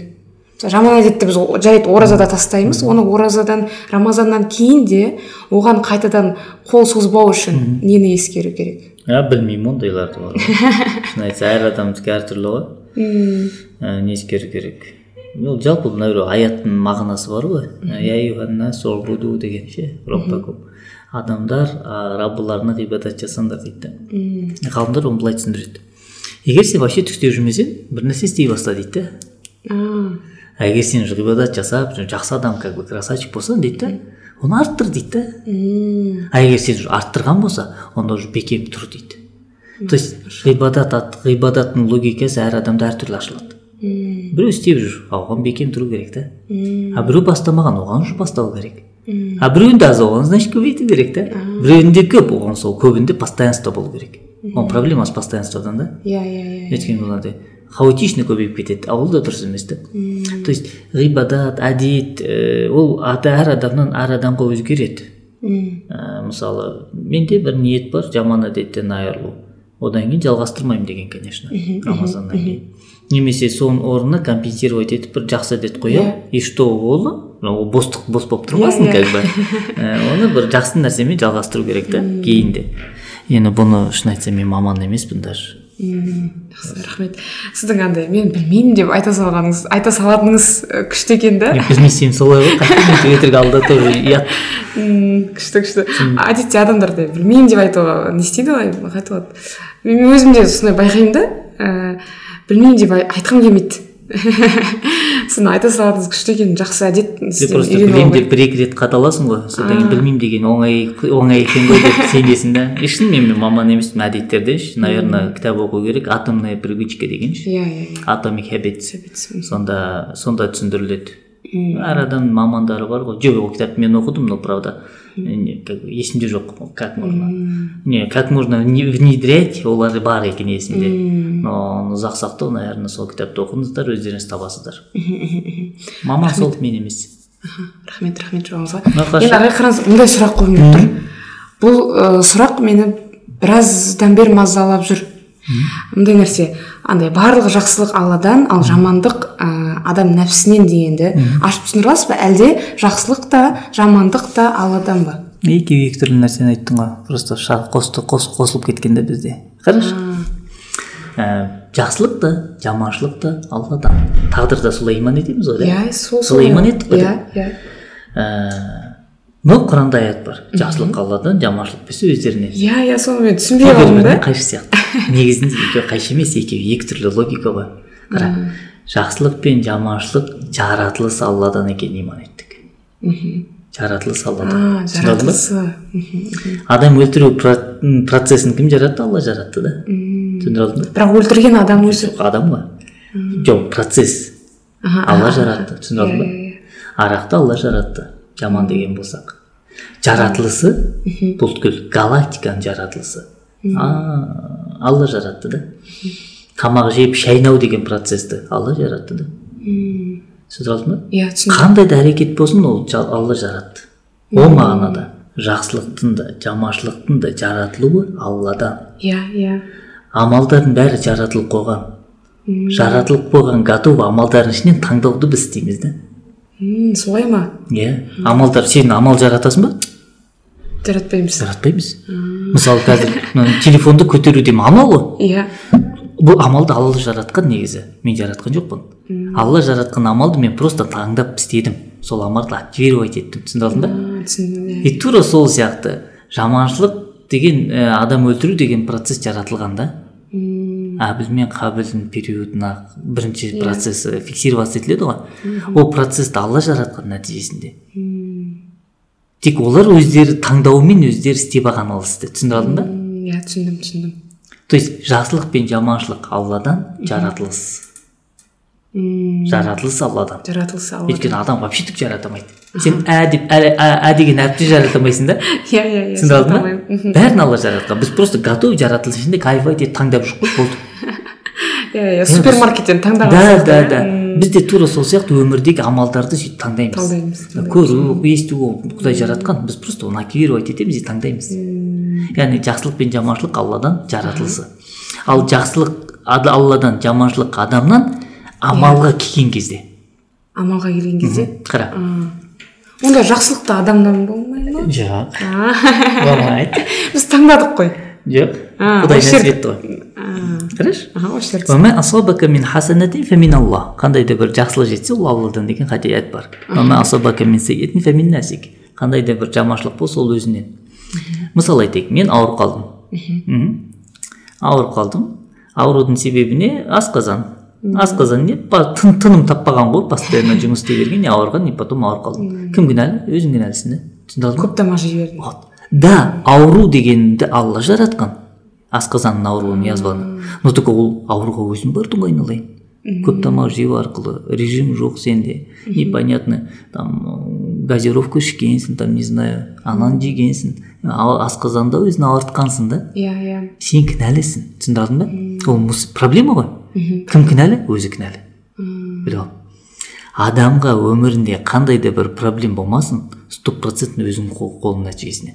Жаман әдетті біз жарайды оразада тастаймыз. оны оразадан рамазаннан кейін де оған қайтадан қол созбау үшін нені ескеру керек? А білмеймін ондайларды шын айтса әр адамдікі әртүрлі ғой. Ә, не ескеру керек? Ол жалпы мына бір аяттың мағынасы бар ғой «Я юханнас уғбуду» деген ше роббакум адамдар раббыларына ғибадат жасаңдар дейді. Да ғалымдар оны былай түсіндіреді. Егер сен вообще түк істеп жүрмесең бір нәрсе істей баста дейді да. А, егер сен ғибадат жасап жақсы адам как бы красавчик болсаң дейді да оны арттыр дейді да. А егер сен уже арттырған болса онда уже бекем тұр дейді. То есть ғибадат ат- ғибадаттың логикасы әр адамда әртүрлі ашылады. Біреу істеп жүр. А оған бекем тұру керек та. А біреу бастамаған оған уже бастау керек. А біреуінде аз оған значит көбейту керек та. Біреуінде көп оған сол көбінде постоянство болу керек. Оның проблемасы постоянстводан да. Иә иә иә өйткені бұл андай хаотично көбейіп кетеді. А ол да дұрыс емес та. То есть ғибадат әдет ә, ол әр адамнан әр адамға өзгереді. М, ә, мысалы менде бір ниет бар жаман әдеттен айырылу. Одан кейін жалғастырмаймын деген конечно рамазаннан кейін. Немесе соның орнына компенсировать етіп бір жақсы әдет қоямын и что ол? Ол бостық бос болып тұрмасын Иә, как бы Ә, оны бір жақсы нәрсемен жалғастыру керек та кейін де енді бұны шын айтсам мен маман емеспін даже. Жақсы рахмет. Сіздің андай мен білмеймін деп айта салғаныңыз айта салатыныңыз күшті екен да? Білмесем солай ғой өтірік алда тоже ұят М, күшті күшті. Әдетте адамдар да білмеймін деп айтуға не істейді ғой айтылады мен өзім де сондай байқаймын да ә, білмеймін деп ай- айтқым келмейді. Сіздің айта салатыныңыз күшті екен жақсы әдет. Сен просто білемін деп бір екі рет қадаласың ғой содан кейін білмеймін деген оңай оңай екен ғой деп сенесің да. И шынымен мен маман емеспін әдеттерде ше наверное кітап оқу керек атомная привычка деген ше иә иә иә. Atomic Habits, сонда сонда түсіндіріледі. Әр адамның мамандары бар ғой. Жоқ ол кітапты мен оқыдым но правда не, как бы есімде жоқ как можно. Не как можно не- внедрять олар бар екен есімде но ұзақ сақтау наверное сол кітапты оқыңыздар өздеріңіз табасыздар маман сол мен емес рахмет. рахмет жауабыңызға енді ағай қараңыз мындай сұрақ қойғым келіп тұр бұл ә, сұрақ мені біраздан бері мазалап жүр. Мындай нәрсе андай барлық жақсылық алладан ал жамандық ә, адам нәпсінен дегенді ашып түсіндіре аласыз ба? Әлде жақсылық та жамандық та алладан ба? Екеуі екі түрлі нәрсені айттың ғой. Просто қосты қос қосылып кеткен да бізде. Қарашы ә, жақсылық та жаманшылық та алладан. Тағдырда солай иман етеміз ғой иә сол солай иман еттік қой иә иә. Ә, но құранда аят бар. Жақсылық алладан жаманшылық болса өздерінен иә иә соны мен түсінбей қалдым да. қайшы сияқты. Негізінде екеуі қайшы емес екеуі екі түрлі логика ғой қара жақсылық пен жаманшылық жаратылыс алладан екеніне иман еттік. Жаратылыс алладан. Жаратылысы. Адам өлтіру процесін кім жаратты? Алла жаратты да. Түсіндіре алдың ба? Бірақ өлтірген адам өзі. адам ғой. Жоқ процесс. Алла жаратты. Түсіндіре алдың ба? иә, иә, арақты алла жаратты. Жаман деген болсақ. Жаратылысы? Бұл галактиканың жаратылысы. А алла жаратты да. Тамақ жеп шайнау деген процессті алла жаратты да. Түсіндіре алдың ба иә түсіндім. Қандай да әрекет болсын ол алла жаратты. Ол мағынада жақсылықтың да жаманшылықтың да жаратылуы алладан. Иә иә. Амалдардың бәрі жаратылып қойған. Жаратылып қойған готов амалдардың ішінен таңдауды біз істейміз да. М, солай ма? Иә. Амалдар сен амал жаратасың ба? Жаратпаймыз. Жаратпаймыз. Мысалы қазір телефонды көтеру деген амал ғой. Иә. Бұл амалды алла жаратқан негізі. Мен жаратқан жоқпын. Алла жаратқан амалды мен просто таңдап істедім. Сол амалды активировать еттім түсіндіре алдың ба түсіндім иә. И тура сол сияқты. Жаманшылық деген ә, адам өлтіру деген процесс жаратылған да. М, әбіл мен қабілдің периодына бірінші процесс фиксироваться етіледі ғой. Ол процессті алла жаратқан нәтижесінде. Тек олар өздері таңдауымен өздері істеп алған ол істі түсіндіре алдың ба? Иә түсіндім түсіндім. То есть жақсылық пен жаманшылық алладан жаратылыс. М, жаратылыс алладан. Жаратылысы алла өйткені адам вообще түк жарата алмайды сен ә деп ә, ә, ә деген әріпті жарата алмайсың да? Иә иә иә түсіндіре алдың ба? бәрін алла жаратқан. Біз просто готовый жаратылыс ішінде кайфовать етіп таңдап жүріп қой болды. Иә иә супермаркеттен таңдаған да да да. біз де тура сол сияқты өмірдегі амалдарды сөйтіп таңдаймыз. Талдаймыз. көру есту құдай жаратқан. Біз просто оны активировать етеміз и таңдаймыз. Яғни жақсылық пен жаманшылық алладан жаратылысы. Ал жақсылық ад- алладан жаманшылық адамнан амалға келген кезде. Амалға келген кезде? Қара. Онда жақсылықты адамнан болмай ма? Жоқ. Болмайды. Біз таңдадық қой. Жоқ. Құдай нәсіп етті ғой. Қарашы? Қандай да бір жақсылық жетсе ол алладан деген хадият бар. Қандай да бір жаманшылық болса ол өзінен. Мысал айтайық мен ауырып қалдым. Ауырып қалдым. Аурудың себебіне асқазан асқазан не тыным таппаған ғой постоянно жұмыс істей берген не ауырған не потом ауырып қалдым кім кінәлі өзің кінәлісің да түсіндіре алдың ба көп тамақ жей бердім вот да ауру дегенді алла жаратқан асқазанның ауруын язбаны но только ол ауруға өзің бардың ғой айналайын көп тамақ жеу арқылы режим жоқ сенде непонятно там газировка ішкенсің там не знаю ананы жегенсің асқазанда өзің ауыртқансың да иә иә сен кінәлісің түсіндіре алдың ба ол проблема ғой кім кінәлі? Өзі кінәлі. Біліп ал. Адамға өмірінде қандай да бір проблема болмасын стопроцентно өзінің қол- қолының нәтижесінен.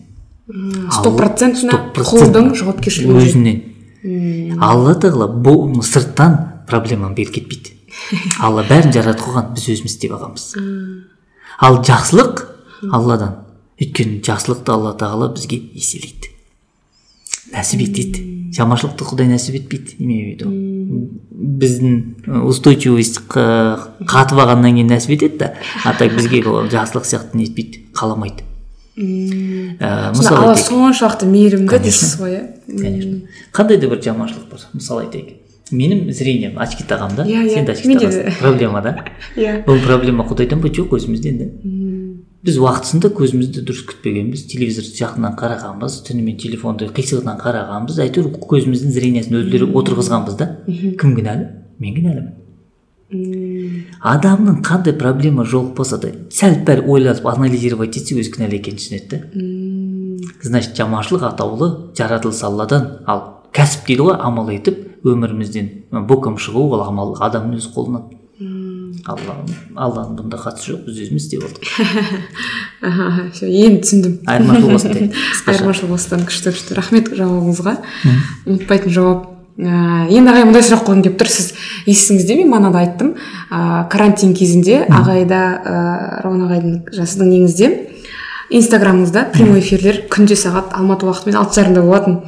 Сто процентно құлдың жауапкершілігі. өзінен. Алла тағала бұл сырттан проблеманы беріп кетпейді. Алла бәрін жаратып қойған біз өзіміз істеп алғанбыз. Ал жақсылық алладан. Өйткені жақсылықты алла тағала бізге еселейді. Нәсіп етеді. Жаманшылықты құдай нәсіп етпейді имею в виду. Біздің устойчивость қатып алғаннан кейін нәсіп етеді да. А так бізге ол жақсылық сияқты не етпейді қаламайды. Ә, мысалы алла соншалықты мейірімді дейсіз ғой иә? Конечно. Қандай да бір жаманшылық бар мысалы айтайық. Менің зрением очки тағамын да. Иә, иә. сен де. Очки проблема да? Иә. Бұл проблема құдайдан ба жоқ өзімізден да біз уақытысында көзімізді дұрыс күтпегенбіз телевизор жақыннан қарағанбыз түнімен телефонды қисығынан қарағанбыз әйтеуір көзіміздің зрениесін өлтіріп отырғызғанбыз да. Кім кінәлі? Мен кінәлімін. Адамның қандай проблема жолықпаса да сәл пәл ойланып анализировать етсе өзі кінәлі екенін түсінеді да. Значит жаманшылық атаулы жаратылыс алладан ал кәсіп дейді ғой амал етіп өмірімізден боком шығу ол амал адамның өз қолынан алла алланың бұнда қатысы жоқ біз өзіміз істеп алдық аха все енді түсіндім айырмашылық қысқаша айырмашылық осыдан күшті күшті рахмет жауабыңызға ұмытпайтын жауап ыыы енді ағай мындай сұрақ қойғым келіп тұр. Сіз естісіңіз де мен манада айттым. Ыыы карантин кезінде ағайда ыыы рауан ағайдың сіздің неңізде инстаграмыңызда прямой эфирлер күнде сағат алматы уақытымен алты жарымда болатын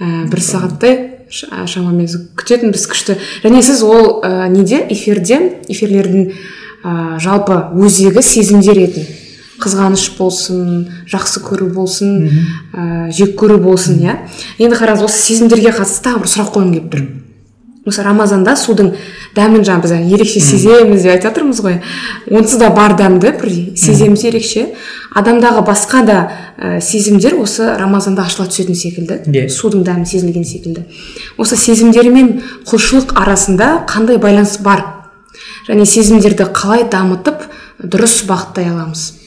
ыыы бір сағаттай шамамен күтетінбіз күшті және сіз ол ә, неде эфирде эфирлердің ә, жалпы өзегі сезімдер етін қызғаныш болсын жақсы көру болсын ә, жек көру болсын иә. Енді қараңыз осы сезімдерге қатысты тағы бір сұрақ қойғым келіп тұр. Осы рамазанда судың дәмін жаңа біз ерекше сеземіз деп айтып жатырмыз ғой. Онсыз да бар дәмді бір сеземіз ерекше. Адамдағы басқа да ә, сезімдер осы рамазанда ашыла түсетін секілді Иә. судың дәмі сезілген секілді. Осы сезімдер мен құлшылық арасында қандай байланыс бар? Және сезімдерді қалай дамытып дұрыс бағыттай аламыз?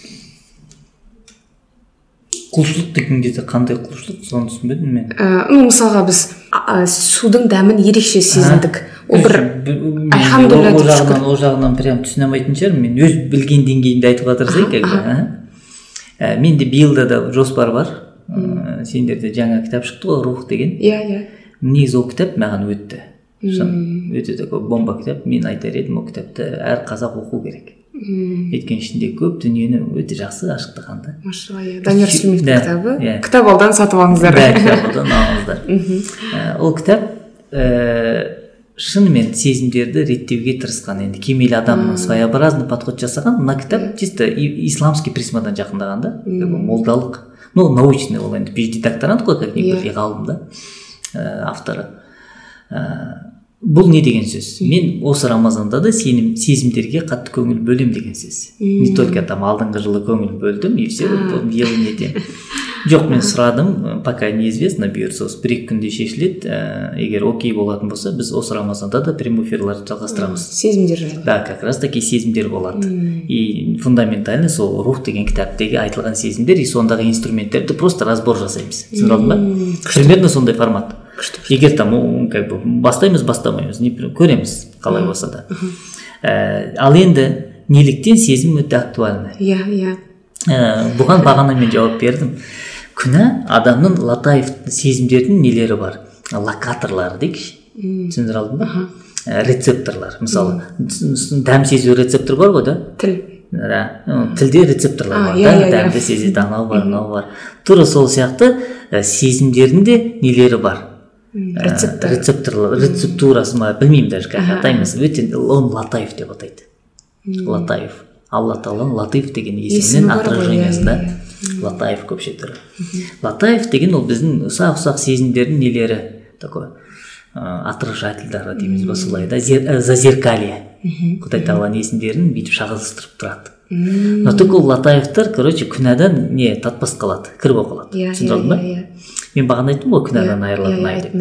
Құлшылық деген кезде қандай құлшылық соны түсінбедім мен. Ә, ну мысалға біз судың дәмін ерекше сезіндік. Ол бір альхамдулилля ол жағынан ол жағынан прям түсіне алмайтын шығармын. Мен өз білген деңгейімде айтуға тырысайын как бы. Ә, менде биылда да жоспар бар. Ә, сендерде жаңа кітап шықты ғой рух деген. Иә иә. Негізі ол кітап маған өтті. Шын өте такой бомба кітап. Мен айтар едім ол кітапты әр қазақ оқу керек. Өйткені ішінде көп дүниені өте жақсы ашықтаған да машалла иә. Данияр сүлейменовтің кітабы. иә. кітап алдан сатып алыңыздар. Да кітаптан алыңыздар. Ә, ол кітап ііі шынымен сезімдерді реттеуге тырысқан. Енді кемел адамның своеобразный подход жасаған мына кітап чисто исламский призмадан жақындаған да молдалық. Ну научный ол енді пиэйчди докторант қой как ни Иә. ғалым да ә, авторы. Ә, бұл не деген сөз? Мен осы рамазанда да сенім сезімдерге қатты көңіл бөлем деген сөз. Не только там алдыңғы жылы көңіл бөлдім и все не етемін жоқ мен сұрадым пока неизвестно бұйырса осы бір екі күнде шешіледі. Ә, егер окей болатын болса біз осы рамазанда да прямой эфирларды жалғастырамыз. Сезімдер жайлы. Да как раз таки сезімдер болады и фундаментально сол рух деген кітаптегі айтылған сезімдер и сондағы инструменттерді просто разбор жасаймыз. Түсініп алдың ба примерно сондай формат. Егер там как бы бастаймыз бастамаймыз не көреміз қалай болса да. Ә, ал енді неліктен сезім өте актуальны? Иә иә. Ә, бұған бағана мен жауап бердім. Күнә адамның латаев сезімдердің нелері бар? Локаторлары дейікші. Түсіндіре алдым ба? Ә, рецепторлар. Мысалы дәм сезу рецептор бар ғой да? Тіл. Да тілде рецепторлар бар иә, да? иә, иә. дәмді сезеді анау бар мынау бар. Тура сол сияқты ә, сезімдердің де нелері бар. Рецептор. рецепторлар рецептурасы ма білмеймін даже как атаймыз өте оны латаев деп атайды латаев. Алла тағаланың латиф деген Есімі есімінен отражениесі да? латаев көпше түрі латаев деген ол біздің ұсақ ұсақ сезімдердің нелері такой ә, отражательдары дейміз ба солай да ә, зазеркалье. Құдай тағаланың есімдерін бүйтіп шағылыстырып тұрады но только ол латаевтар короче күнәдан не татпас қалады кір болып қалады. Иә түсіндір иә алдың ба? иә иә. Мен бағана айттым ғой күнәдан Иә, айырылатын ай деп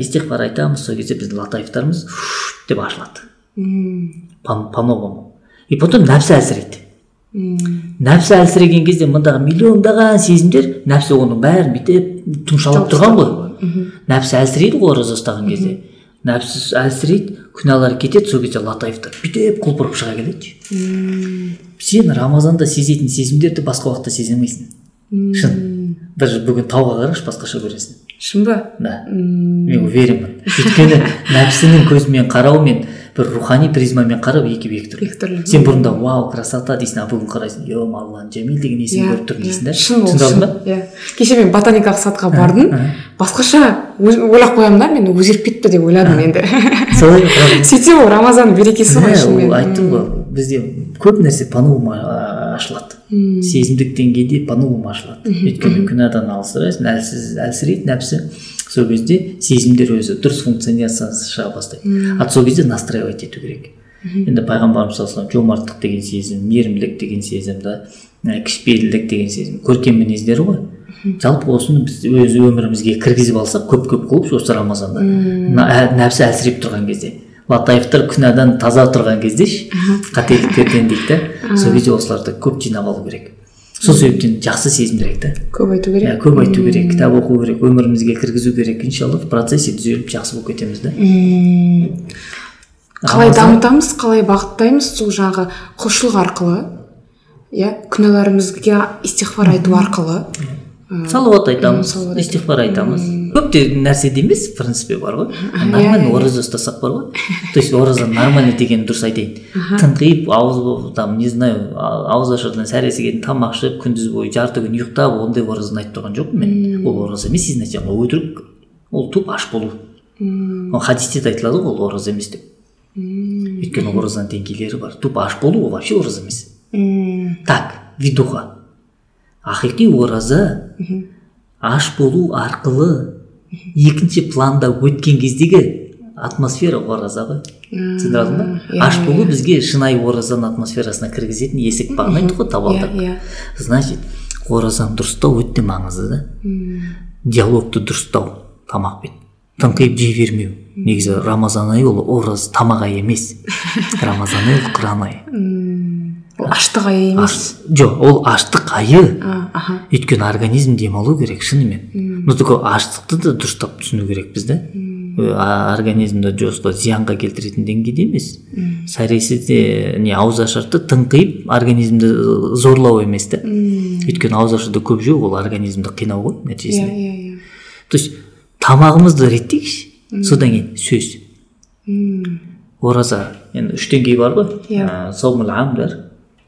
истихфар айтамыз сол кезде біздің латаевтарымыз деп ашылады. По новому и потом нәпсі әлсірейді. Нәпсі әлсіреген кезде мындағы миллиондаған сезімдер нәпсі оның бәрін бүйтіп тұмшалап тұрған ғой. нәпсі әлсірейді ғой ораза ұстаған кезде. Нәпсі әлсірейді күнәлар кетеді сол кезде латаевтар бүйтіп құлпырып шыға келеді. Сен рамазанда сезетін сезімдерді басқа уақытта сезе алмайсың шын. Даже бүгін тауға қарашы басқаша көресің. Шын ба? Да. Мен уверенмін. Өйткені нәпсінің көзімен қарау мен бір рухани призмамен қарау екеуі екі түрлі Екі түрлі. сен бұрында вау красота! дейсің а бүгін қарайсың! Е алланың жәмил! деген есімін көріп тұрмын дейсің да? Шын ол шын ба? иә. Кеше мен ботаникалық садқа бардым. басқаша ойлап қоямын да мен өзгеріп кетті деп ойладым енді. Солай сөйтсем ол рамазанның берекесі ғой Иә, шынымен. айттым ғой. Бізде көп нәрсе по новому ашылады. Сезімдік деңгейде по новому ашылады өйткені күнәдан алысырайсың әлсіз әлсірейді нәпсі. Сол кезде сезімдер өзі дұрыс функционациясы шыға бастайды. А сол кезде настраивать ету керек. Енді пайғамбарымыз саллаллаху алейхи жомарттық деген сезім мейірімділік деген сезім да кішіпейілдік деген сезім көркем мінездер ғой. Жалпы осыны біз өз өмірімізге кіргізіп алсақ көп көп қылып осы рамазанда нәпсі әлсіреп тұрған кезде. Латаевтар күнәдан таза тұрған кезде ше қателіктерден дейді да сол кезде осыларды көп жинап алу керек. Сол себептен жақсы сезім керек та. Көп айту иә керек көп айту керек кітап оқу керек өмірімізге кіргізу керек. Иншалла в процессе түзеліп жақсы болып кетеміз да. Қалай дамытамыз қалай бағыттаймыз сол жаңағы құлшылық арқылы иә күнәларымызға истихфар айту арқылы. Салауат айтамыз истихфар айтамыз. көп те нәрседе емес в принципе бар ғой. Иә, нормально иә. ораза ұстасақ бар ғой. То есть ораза нормально деген дұрыс айтайын. Тыңқиып ауыз там не знаю ауыз ашардан сәресі келіп тамақ ішіп күндіз бойы жарты күн ұйықтап ондай оразаны айтып тұрған жоқпын мен. Ол ораза емес изначально ол өтірік ол туп аш болу. Ол хадисте де айтылады ғой ол ораза емес деп. Өйткені оразаның деңгейлері бар. Туп аш болу ол вообще ораза емес. Так видуха. Ақиқи ораза аш болу арқылы екінші планда өткен кездегі атмосфера ораза ғой. Түсіндіре алдың ба? иә, аш болу бізге шынайы оразаның атмосферасына кіргізетін есік бағана айттық қой иә иә. Значит оразаны дұрыстау өте маңызды да. Диалогты дұрыстау тамақпен тыңқиып жей бермеу. Негізі рамазан айы ол ораза тамақ айы емес. Рамазан айы ол құран айы. Ол аштық айы емес. Жоқ ол аштық айы. Аха. Өйткені организм демалу керек шынымен. Но только аштықты да дұрыстап түсіну керекпіз да. Организмді жосқа зиянға келтіретін деңгейде емес. Сәресіде не ауызашарды тыңқиып организмді зорлау емес та. Өйткені ауызашарды көп жеу ол организмді қинау ғой иә нәтижесінде. Иә иә то есть тамағымызды реттейікші. Содан кейін сөз. Ораза енді үш деңгей бар ғой. Иә.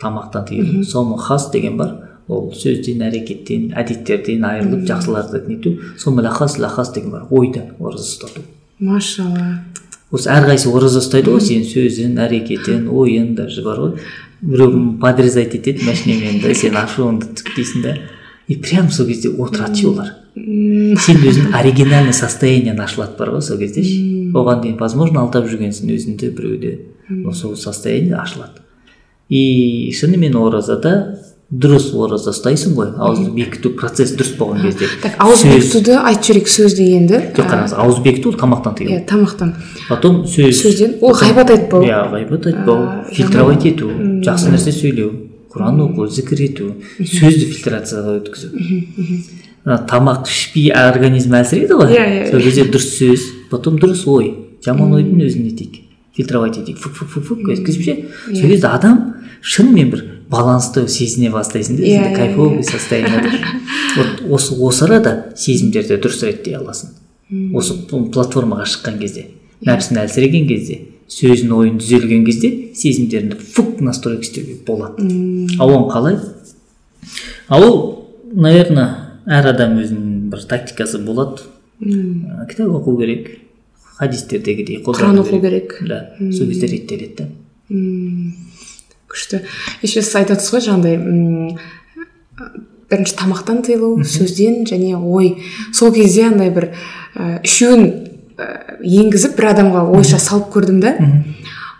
Тамақтан тыйылу саумул хас деген бар. Ол сөзден әрекеттен әдеттерден айырылып жақсыларды нету. Саумул ахас лахас деген бар. Ойдан ораза ұстату. Машалла. Осы әрқайсысы ораза ұстайды ғой. Сен сөзін әрекетін ойын даже бар ғой. Біреу подрезать етеді машинамен да сен ашуыңды түктейсің да и прям сол кезде отырады ше олар. Сен өзің оригинальный состояниең ашылады бар ғой сол кезде ше. Оған дейін возможно алдап жүргенсің өзіңді біреуде но сол состояние ашылады. И шынымен оразада дұрыс ораза ұстайсың ғой. Ауызды бекіту процесс дұрыс болған кезде. Так ауыз бекітуді айтып жіберейік сөз дегенді жоқ қараңыз ауыз бекіту ол тамақтан тыйылу иә тамақтан. Потом сөз сөзден. Ол ғайбат айтпау. Иә ғайбат айтпау. Фильтровать ету. Жақсы нәрсе сөйлеу. Құран оқу зікір ету. Сөзді фильтрацияға өткізу. Ана тамақ ішпей организм әлсірейді ғой. Иә, иә, сол кезде дұрыс сөз потом дұрыс ой. Жаман ойдың өзін нетейік фильтровать етейік фук фук фук фук өткізіп ше сол кезде адам шынымен бір балансты сезіне бастайсың да Иә, өзіңді иә, кайфовый состояниеда вот осы осы арада сезімдерді дұрыс реттей аласың осы платформаға шыққан кезде нәпсің әлсіреген кезде сөзің ойың түзелген кезде сезімдеріңді фук настройка істеуге болады ал оны қалай ал ол наверное әр адам өзінің бір тактикасы болады Ә, кітап оқу керек хадистердегідей Құран оқу керек. да сол кезде реттеледі да. Күшті еще сіз айтып отырсыз ғой жаңағыдай м, бірінші тамақтан тыйылу сөзден және ой. Сол кезде андай бір ә, үшеуін ә, енгізіп бір адамға ойша салып көрдім да.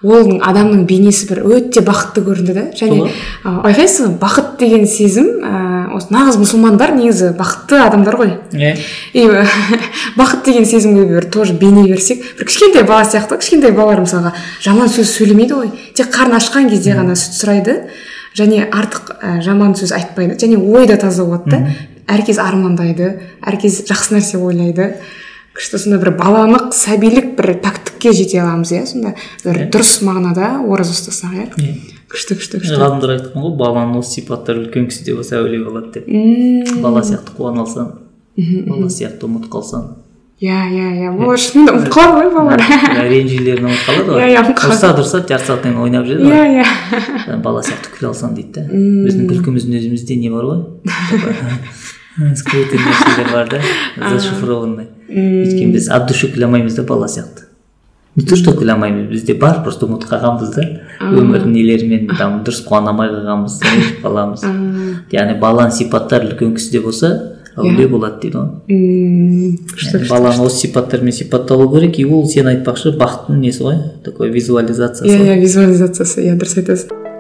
Ол адамның бейнесі бір өте бақытты көрінді да. Және байқайсыз ба бақыт деген сезім ә, осы нағыз мұсылмандар негізі бақытты адамдар ғой. Иә. И бақыт деген сезімге бір тоже бейне берсек бір кішкентай бала сияқты кішкентай балалар мысалға жаман сөз сөйлемейді ғой. Тек қарны ашқан кезде ғана сүт сұрайды және артық ә, жаман сөз айтпайды. Және ой да таза болады да. Әркез армандайды әркез жақсы нәрсе ойлайды. Күшті сондай бір балалық сәбилік бір пәктікке жете аламыз иә сонда. Бір дұрыс мағынада ораза ұстасақ иә. Иә. күшті күшті күшті. ғалымдар айтқан ғой баланың осы сипаттары үлкен кісіде болса әулие болады деп. Бала сияқты қуана алсаң бала сияқты ұмытып қалсаң. Иә иә иә ол шынымен де ұмытып қалады ғой балалар иә, ренжілерін ұмытып қалады ғой. Иә, иә, ұрсады жарты сағаттан кейін ойнап жүреді иә ғой. иә. Бала сияқты күле алсаң дейді да біздің күлкіміздің өзімізде не бар ғой? Скрытый нәрселер бар да. Зашифрованный. Өйткені біз от души күле алмаймыз да бала сияқты. Не то что күле алмаймыз бізде бар просто ұмытып қалғанбыз да. Өмірдің нелерімен там дұрыс қуана алмай қалғанбыз қаламыз. Яғни баланың сипаттары үлкен кісіде болса әулие болады дейді ғой. Баланы осы сипаттармен сипатталу керек и ол сен айтпақшы бақыттың несі ғой? Такой визуализациясы иә иә визуализациясы иә дұрыс айтасыз.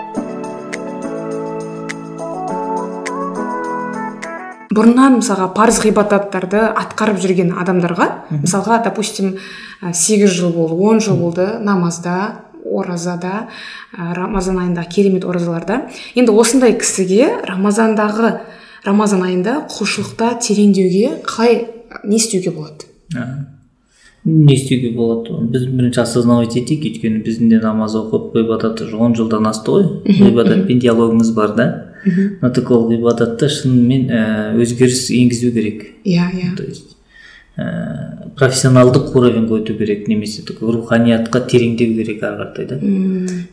Бұрыннан мысалға парыз ғибадаттарды атқарып жүрген адамдарға мысалға допустим ә, сегіз жыл болды он жыл болды намазда оразада ә, рамазан айында керемет оразаларда. Енді осындай кісіге рамазандағы рамазан айында құлшылықта тереңдеуге қалай не істеуге болады? Не істеуге болады? Біз бірінші осознавать етейік. Өйткені біздің де намаз оқып ғибадат он жылдан асты ғой. Ғибадатпен диалогымыз бар да. Но так ол ғибадатта шынымен ә, өзгеріс енгізу керек. Иә иә. То есть ә, профессионалдық уровеньге өту керек немесе такой руханиятқа тереңдеу керек ары қаратай да.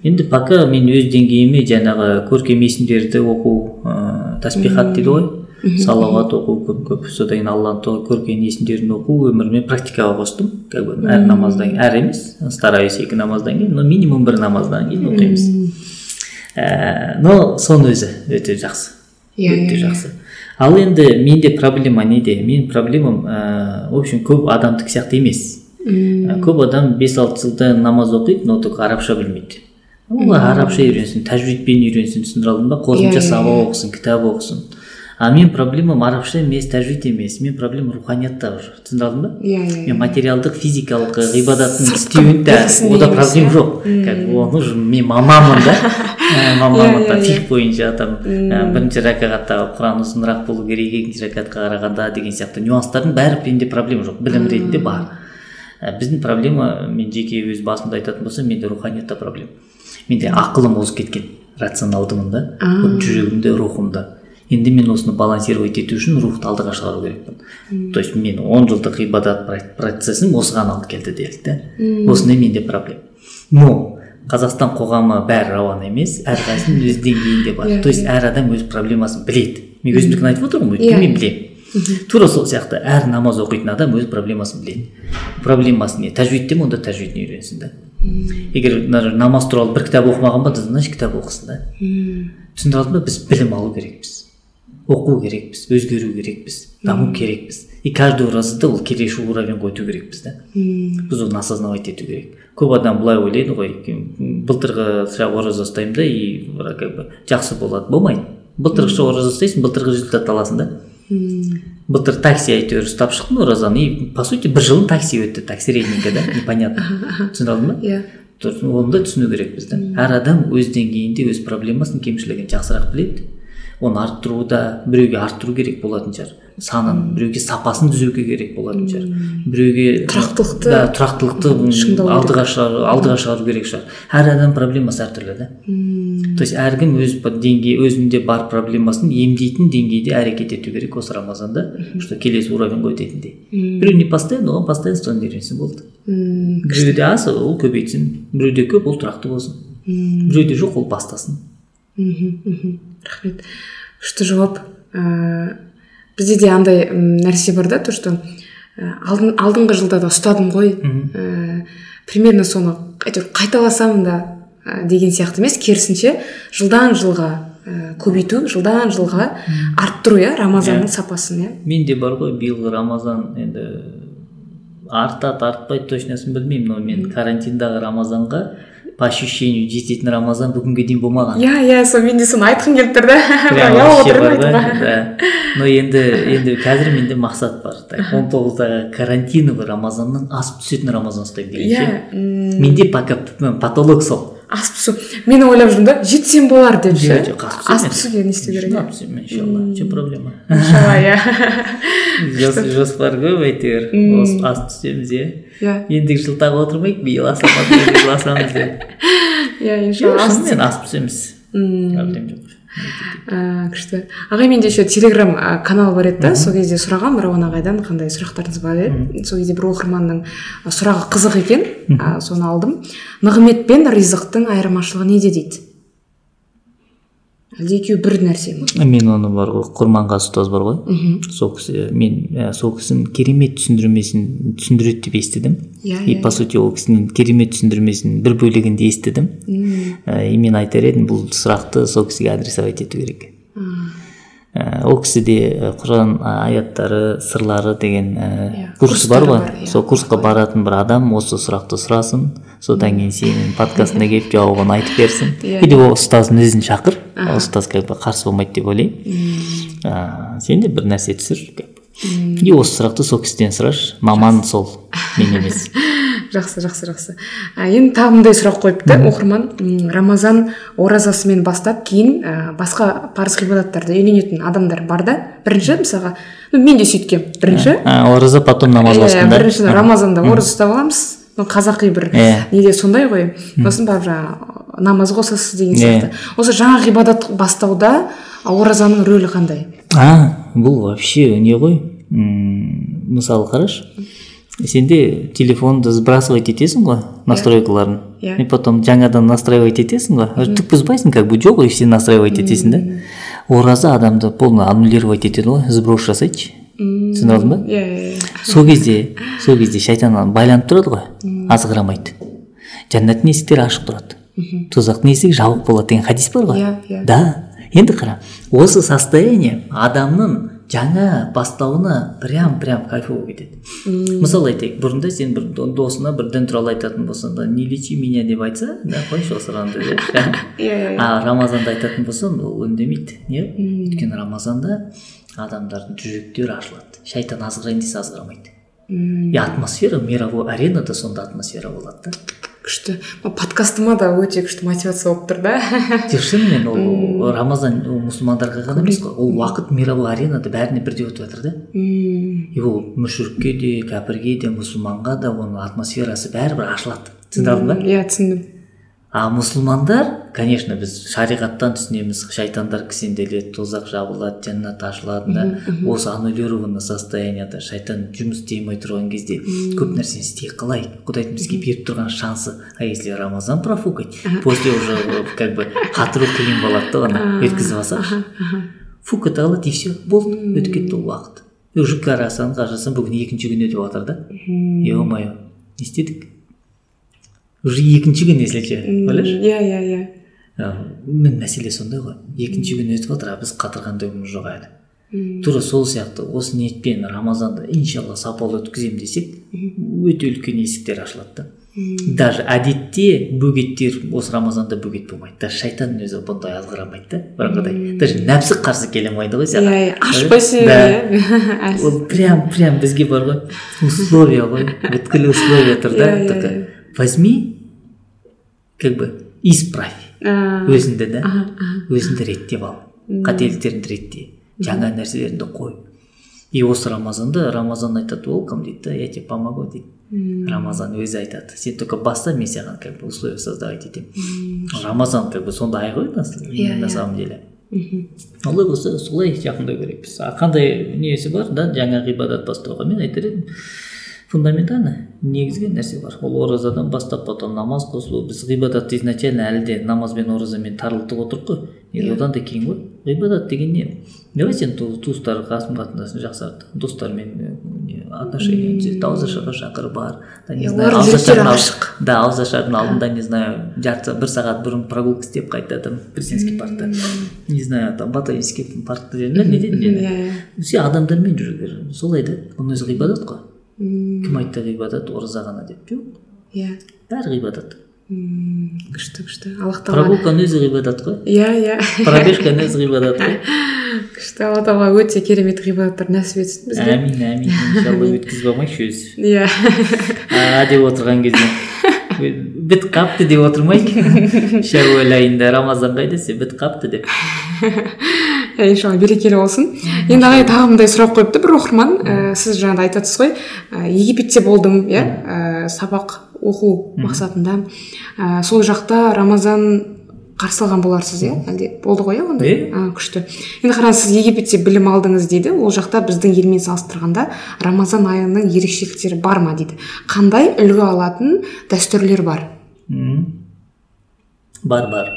Енді пока мен өз деңгейіме жаңағы көркем есімдерді оқу ыыы таспихат дейді ғой. Салауат оқу көп көп. Содан кейін алланың көркем есімдерін оқу өміріме практикаға қостым. Как бы әр намаздан әр емес стараюсь екі намаздан кейін но минимум бір намаздан кейін оқимыз. Ә, но соның өзі өте жақсы. Иә, өте иә, жақсы. Ал енді менде проблема неде менің проблемам ә, в общем көп адамдікі сияқты емес. Ә, көп адам бес алты жылда намаз оқиды но только арабша білмейді. Ол арабша үйренсін тәжвидпен үйренсін түсіндіре алдым ба Иә, қосымша иә, сабақ иә. оқысын кітап оқысын. А менің проблемам арабша емес тәжвид емес. Менің проблемам руханиятта уже. Түсіндіре алдым ба иә иә мен материалдық физикалық ғибадаттың істеуінде ода проблема иә? жоқ. как оны уже мен мамамын да. мамаматта фих боюнча там биринчи ракагатта куран узуныраак болуу керек экинчи ракатка караганда деген сыяктуу нюанстардын баары менде проблема жок билим иретинде бар. Биздин проблема мен жеке өз басымда айтатын болсом менде руханиятта проблема. Менде акылым озуп кеткен рационалдымын да жүрөгүмдө рухумда енді мен осыны балансировать ету үшін рухты алдыға шығару керекпін. То есть мен он жылдық ғибадат процесім осыған алып келді делік да осындай менде проблема. Но қазақстан қоғамы бәрі рауан емес әрқайсысының өз деңгейінде бар. То есть әр адам өз проблемасын біледі. Мен өзімдікін айтып отырмын ғой өйткені мен білемін тура сол сияқты әр намаз оқитын адам өз проблемасын біледі проблемасы не? Тәжвидте ме онда тәжвидін үйренсін да? Егер намаз туралы бір кітап оқымаған ба значит кітап оқысын да? Түсіндіре алдым ба біз білім алу керекпіз. Оқу керекпіз өзгеру керекпіз даму керекпіз. И каждый оразада ол келесі уровеньге өту керекпіз да. Біз оны осознавать ету керек. Көп адам былай ойлайды ғой былтырғы ораза ұстаймын да и как бы жақсы болады. Болмайды. Былтырғыша ораза ұстайсың былтырғы результат аласың да. Былтыр такси әйтеуір ұстап шықтым оразаны и по сути бір жылым такси өтті такси средненько да непонятно. Түсіндіре алдың ба? Иә. Оны да түсіну керекпіз да. Әр адам өз деңгейінде өз проблемасын кемшілігін жақсырақ біледі. Оны арттыруда біреуге арттыру керек болатын шығар. Санын біреуге сапасын түзеуге керек болатын шығар. Біреуге тұрақтылықты да тұрақтылықты алдыға шығару алдыға шығару керек шығар. Әр адам проблемасы әртүрлі да. То есть әркім өз деңгей өзінде бар проблемасын емдейтін деңгейде әрекет ету керек осы рамазанда. Что келесі уровеньге өтетіндей біреу не постоянно оған постоянно үйренсе болды. Біреуде аз ол көбейтсін. Біреуде көп ол тұрақты болсын. Біреуде жоқ ол бастасын. Мхм. Рахмет. Күшті жауап ыыы бізде де андай нәрсе бар да то что алдын, алдыңғы жылда да ұстадым ғой. Ә, примерно соны әйтеуір қайталасам да ә, деген сияқты емес. Керісінше жылдан жылға ә, көбейту жылдан жылға арттыру иә рамазанның yeah. сапасын иә. Менде бар ғой биылғы рамазан енді артады артпайды точносын білмеймін но мен карантиндағы рамазанға по ощущению жететін рамазан бүгінге дейін болмаған иә иә сол мен де соны айтқым келіп тұр да но енді енді қазір менде мақсат бар он тоғыздағы карантиновый рамазаннан асып түсетін рамазан ұстаймын деген ше менде пока потолок сол асып түсу мен ойлап жүрмін да жетсем болар деп ше. асып түсуге не істеу керек иншалла. Че проблема? Иншалла иә. Жоспар көп әйтеуір. Асып түсеміз иә? Иә. Ендігі жылы тағы отырмайық биыл асамыз деп иә? Иншалла шынымен асып түсеміз проблема жоқ. Ә, күшті. Ағай менде еще телеграм канал бар еді да сол кезде сұрағанмын рауан ағайдан қандай сұрақтарыңыз бар еді? Сол кезде бір оқырманның сұрағы қызық екен соны алдым. Нығмет пен ризықтың айырмашылығы неде дейді? Әлде екеуі бір нәрсе ма? Мен оны бар ғой құрманғазы ұстаз бар ғой. Мхм. Сол кісі мен сол кісінің керемет түсіндірмесін түсіндіреді деп естідім. Иә и по сути ол кісінің керемет түсіндірмесінің бір бөлігінде естідім. И мен айтар едім бұл сұрақты сол кісіге адресовать ету керек. Ол кісіде құран аяттары сырлары деген курс бар ғой. сол курсқа баратын бір адам осы сұрақты сұрасын содан кейін сенің подкастыңа келіп жауабын айтып берсін. Или ол ұстаздың өзін шақыр. Ұстаз как бы қарсы болмайды деп ойлаймын. Сен де бір нәрсе түсір. И осы сұрақты сол кісіден сұрашы маман сол. Мен емес. жақсы жақсы жақсы. Ә, енді тағы мындай сұрақ қойыпты. Оқырман рамазан оразасымен бастап кейін ә, басқа парыз ғибадаттарды үйренетін адамдар бар да? Бірінші мысалға мен де сөйткем бірінші. Ораза потом намаз иә бірінші рамазанда ораза ұстап аламыз. Қазақи бір yeah. неде сондай ғой. Сосын барып жаңағы намаз қосасыз деген сияқты. Осы жаңа ғибадат бастауда оразаның рөлі қандай? А бұл вообще не ғой? Мысалы қарашы. Сенде телефонды сбрасывать етесің ғой настройкаларын? Иә и потом жаңадан настраивать етесің ғой? Түк бұзбайсың как бы жоқ и сен настраивать етесің да? Ораза адамды полный аннулировать етеді ғой сброс жасайды түсініп алдың ба? Иә иә сол кезде сол кезде шайтан байланып тұрады ғой азғырамайды. Жәннаттың есіктері ашық тұрады. Тозақтың есігі жабық болады деген хадис бар ғой. Иә иә да. Енді қара осы состояние адамның жаңа бастауына прям прям кайфово кетеді. Мысалы айтайық бұрында сен бір досына бір дін туралы айтатын болсаң да не лечи меня деп айтса да қойшы осы ұранды деп иә а рамазанда айтатын болсаң ол үндемейді не? Өйткені рамазанда адамдардың жүректері ашылады. Шайтан азғырайын десе азғырамайды. И атмосфера мировой аренада сонда атмосфера болады да. Күшті подкастыма да өте күшті мотивация болып тұр да. Жоқ шынымен ол рамазан ол мұсылмандарға ғана емес қой. Ол уақыт мировой аренада бәріне бірдей өтіп жатыр да. И ол мүшірікке де кәпірге де мұсылманға да оның атмосферасы бәрібір ашылады. Түсініп алдың ба? Иә түсіндім. А мұсылмандар конечно біз шариғаттан түсінеміз шайтандар кісенделеді тозақ жабылады жәннат ашылады да осы аннулированный состояниеда шайтан жұмыс істемей тұрған кезде көп нәрсені істей қалайық құдайдың бізге беріп тұрған шансы. А если рамазан профукать после уже как бы қатыру қиын болады да оны өткізіп алсақшы фукать алады и все болды өтіп кетті ол уақыт. Уже қарасаң қарасаң бүгін екінші күн өтіп жатыр да. Е мое не істедік? Уже екінші күн есілше ойлашы иә иә иә. Міне мәселе сондай ғой. Екінші күн өтіп жатыр а біз қатырған дәуіміз жоқ әлі. Тура сол сияқты осы ниетпен рамазанды иншалла сапалы өткіземін десек өте үлкен есіктер ашылады да. Даже әдетте бөгеттер осы рамазанда бөгет болмайды. Даже шайтанның өзі бұндай азғырамайды да бұрынғыдай. Даже нәпсі қарсы келе алмайды ғой саған. Иә ашпайсың да. Ол прям прям бізге бар ғой. Условия ғой. Бүткіл условия тұр да. Только возьми как бы исправь. Өзіңді да өзіңді реттеп ал. Қателіктеріңді ретте. Жаңа нәрселеріңді қой. И осы рамазанда рамазан айтады welcome дейді да я тебе помогу дейді. Рамазан өзі айтады. Сен только баста мен саған как бы условия создавать етемін. Рамазан как бы сондай ай ғой на самом деле. Олай болса солай жақындау керекпіз. А қандай несі бар да жаңа ғибадат бастауға мен айтар едім. Фундаментально негізгі нәрсе бар. Ол оразадан бастап потом намаз қосылу біз ғибадатты изначально әлі де намаз бен оразамен тарылтып отырмық қой. Енді одан да кейін ғой ғибадат деген не? Давай сен туыстар қасым қатынасын жақсарт. Достармен отношения түзет. Ауызашарға шақыр бар. Не знаю да ауызашардың алдында не знаю жарты бір сағат бұрын прогулка істеп қайта там президентский паркта. Не знаю там ботанический паркта не дедің енді сен адамдармен жүру керек. Солай да оның өзі ғибадат қой. Кім айтты ғибадат? Ораза ғана деп жоқ иә. Бәрі ғибадат. Күшті күшті. Аллах тағала прогулканың өзі ғибадат қой? Иә иә. Пробежканың өзі ғибадат қой. Күшті алла тағала өте керемет ғибадаттар нәсіп етсін бізге. Әмин әмин. Иншалла өткізіп алмайыншы өзі. Иә. А деп отырған кезде. Бітіп қалыпты деп отырмайық шәуәл айында рамазан қайда десе бітіп қалыпты деп. Иншалла берекелі болсын. Енді ағай тағы мындай сұрақ қойыпты. Бір оқырман ә, сіз жаңағыда айтасыз ғой ә, египетте болдым иә? Ә, сабақ оқу мақсатында. Ә, сол жақта рамазан қарсы алған боларсыз иә? Әлде болды ғой иә ондай иә күшті. Енді қараңыз сіз египетте білім алдыңыз дейді. Ол жақта біздің елмен салыстырғанда рамазан айының ерекшеліктері бар ма дейді? Қандай үлгі алатын дәстүрлер бар? Бар бар.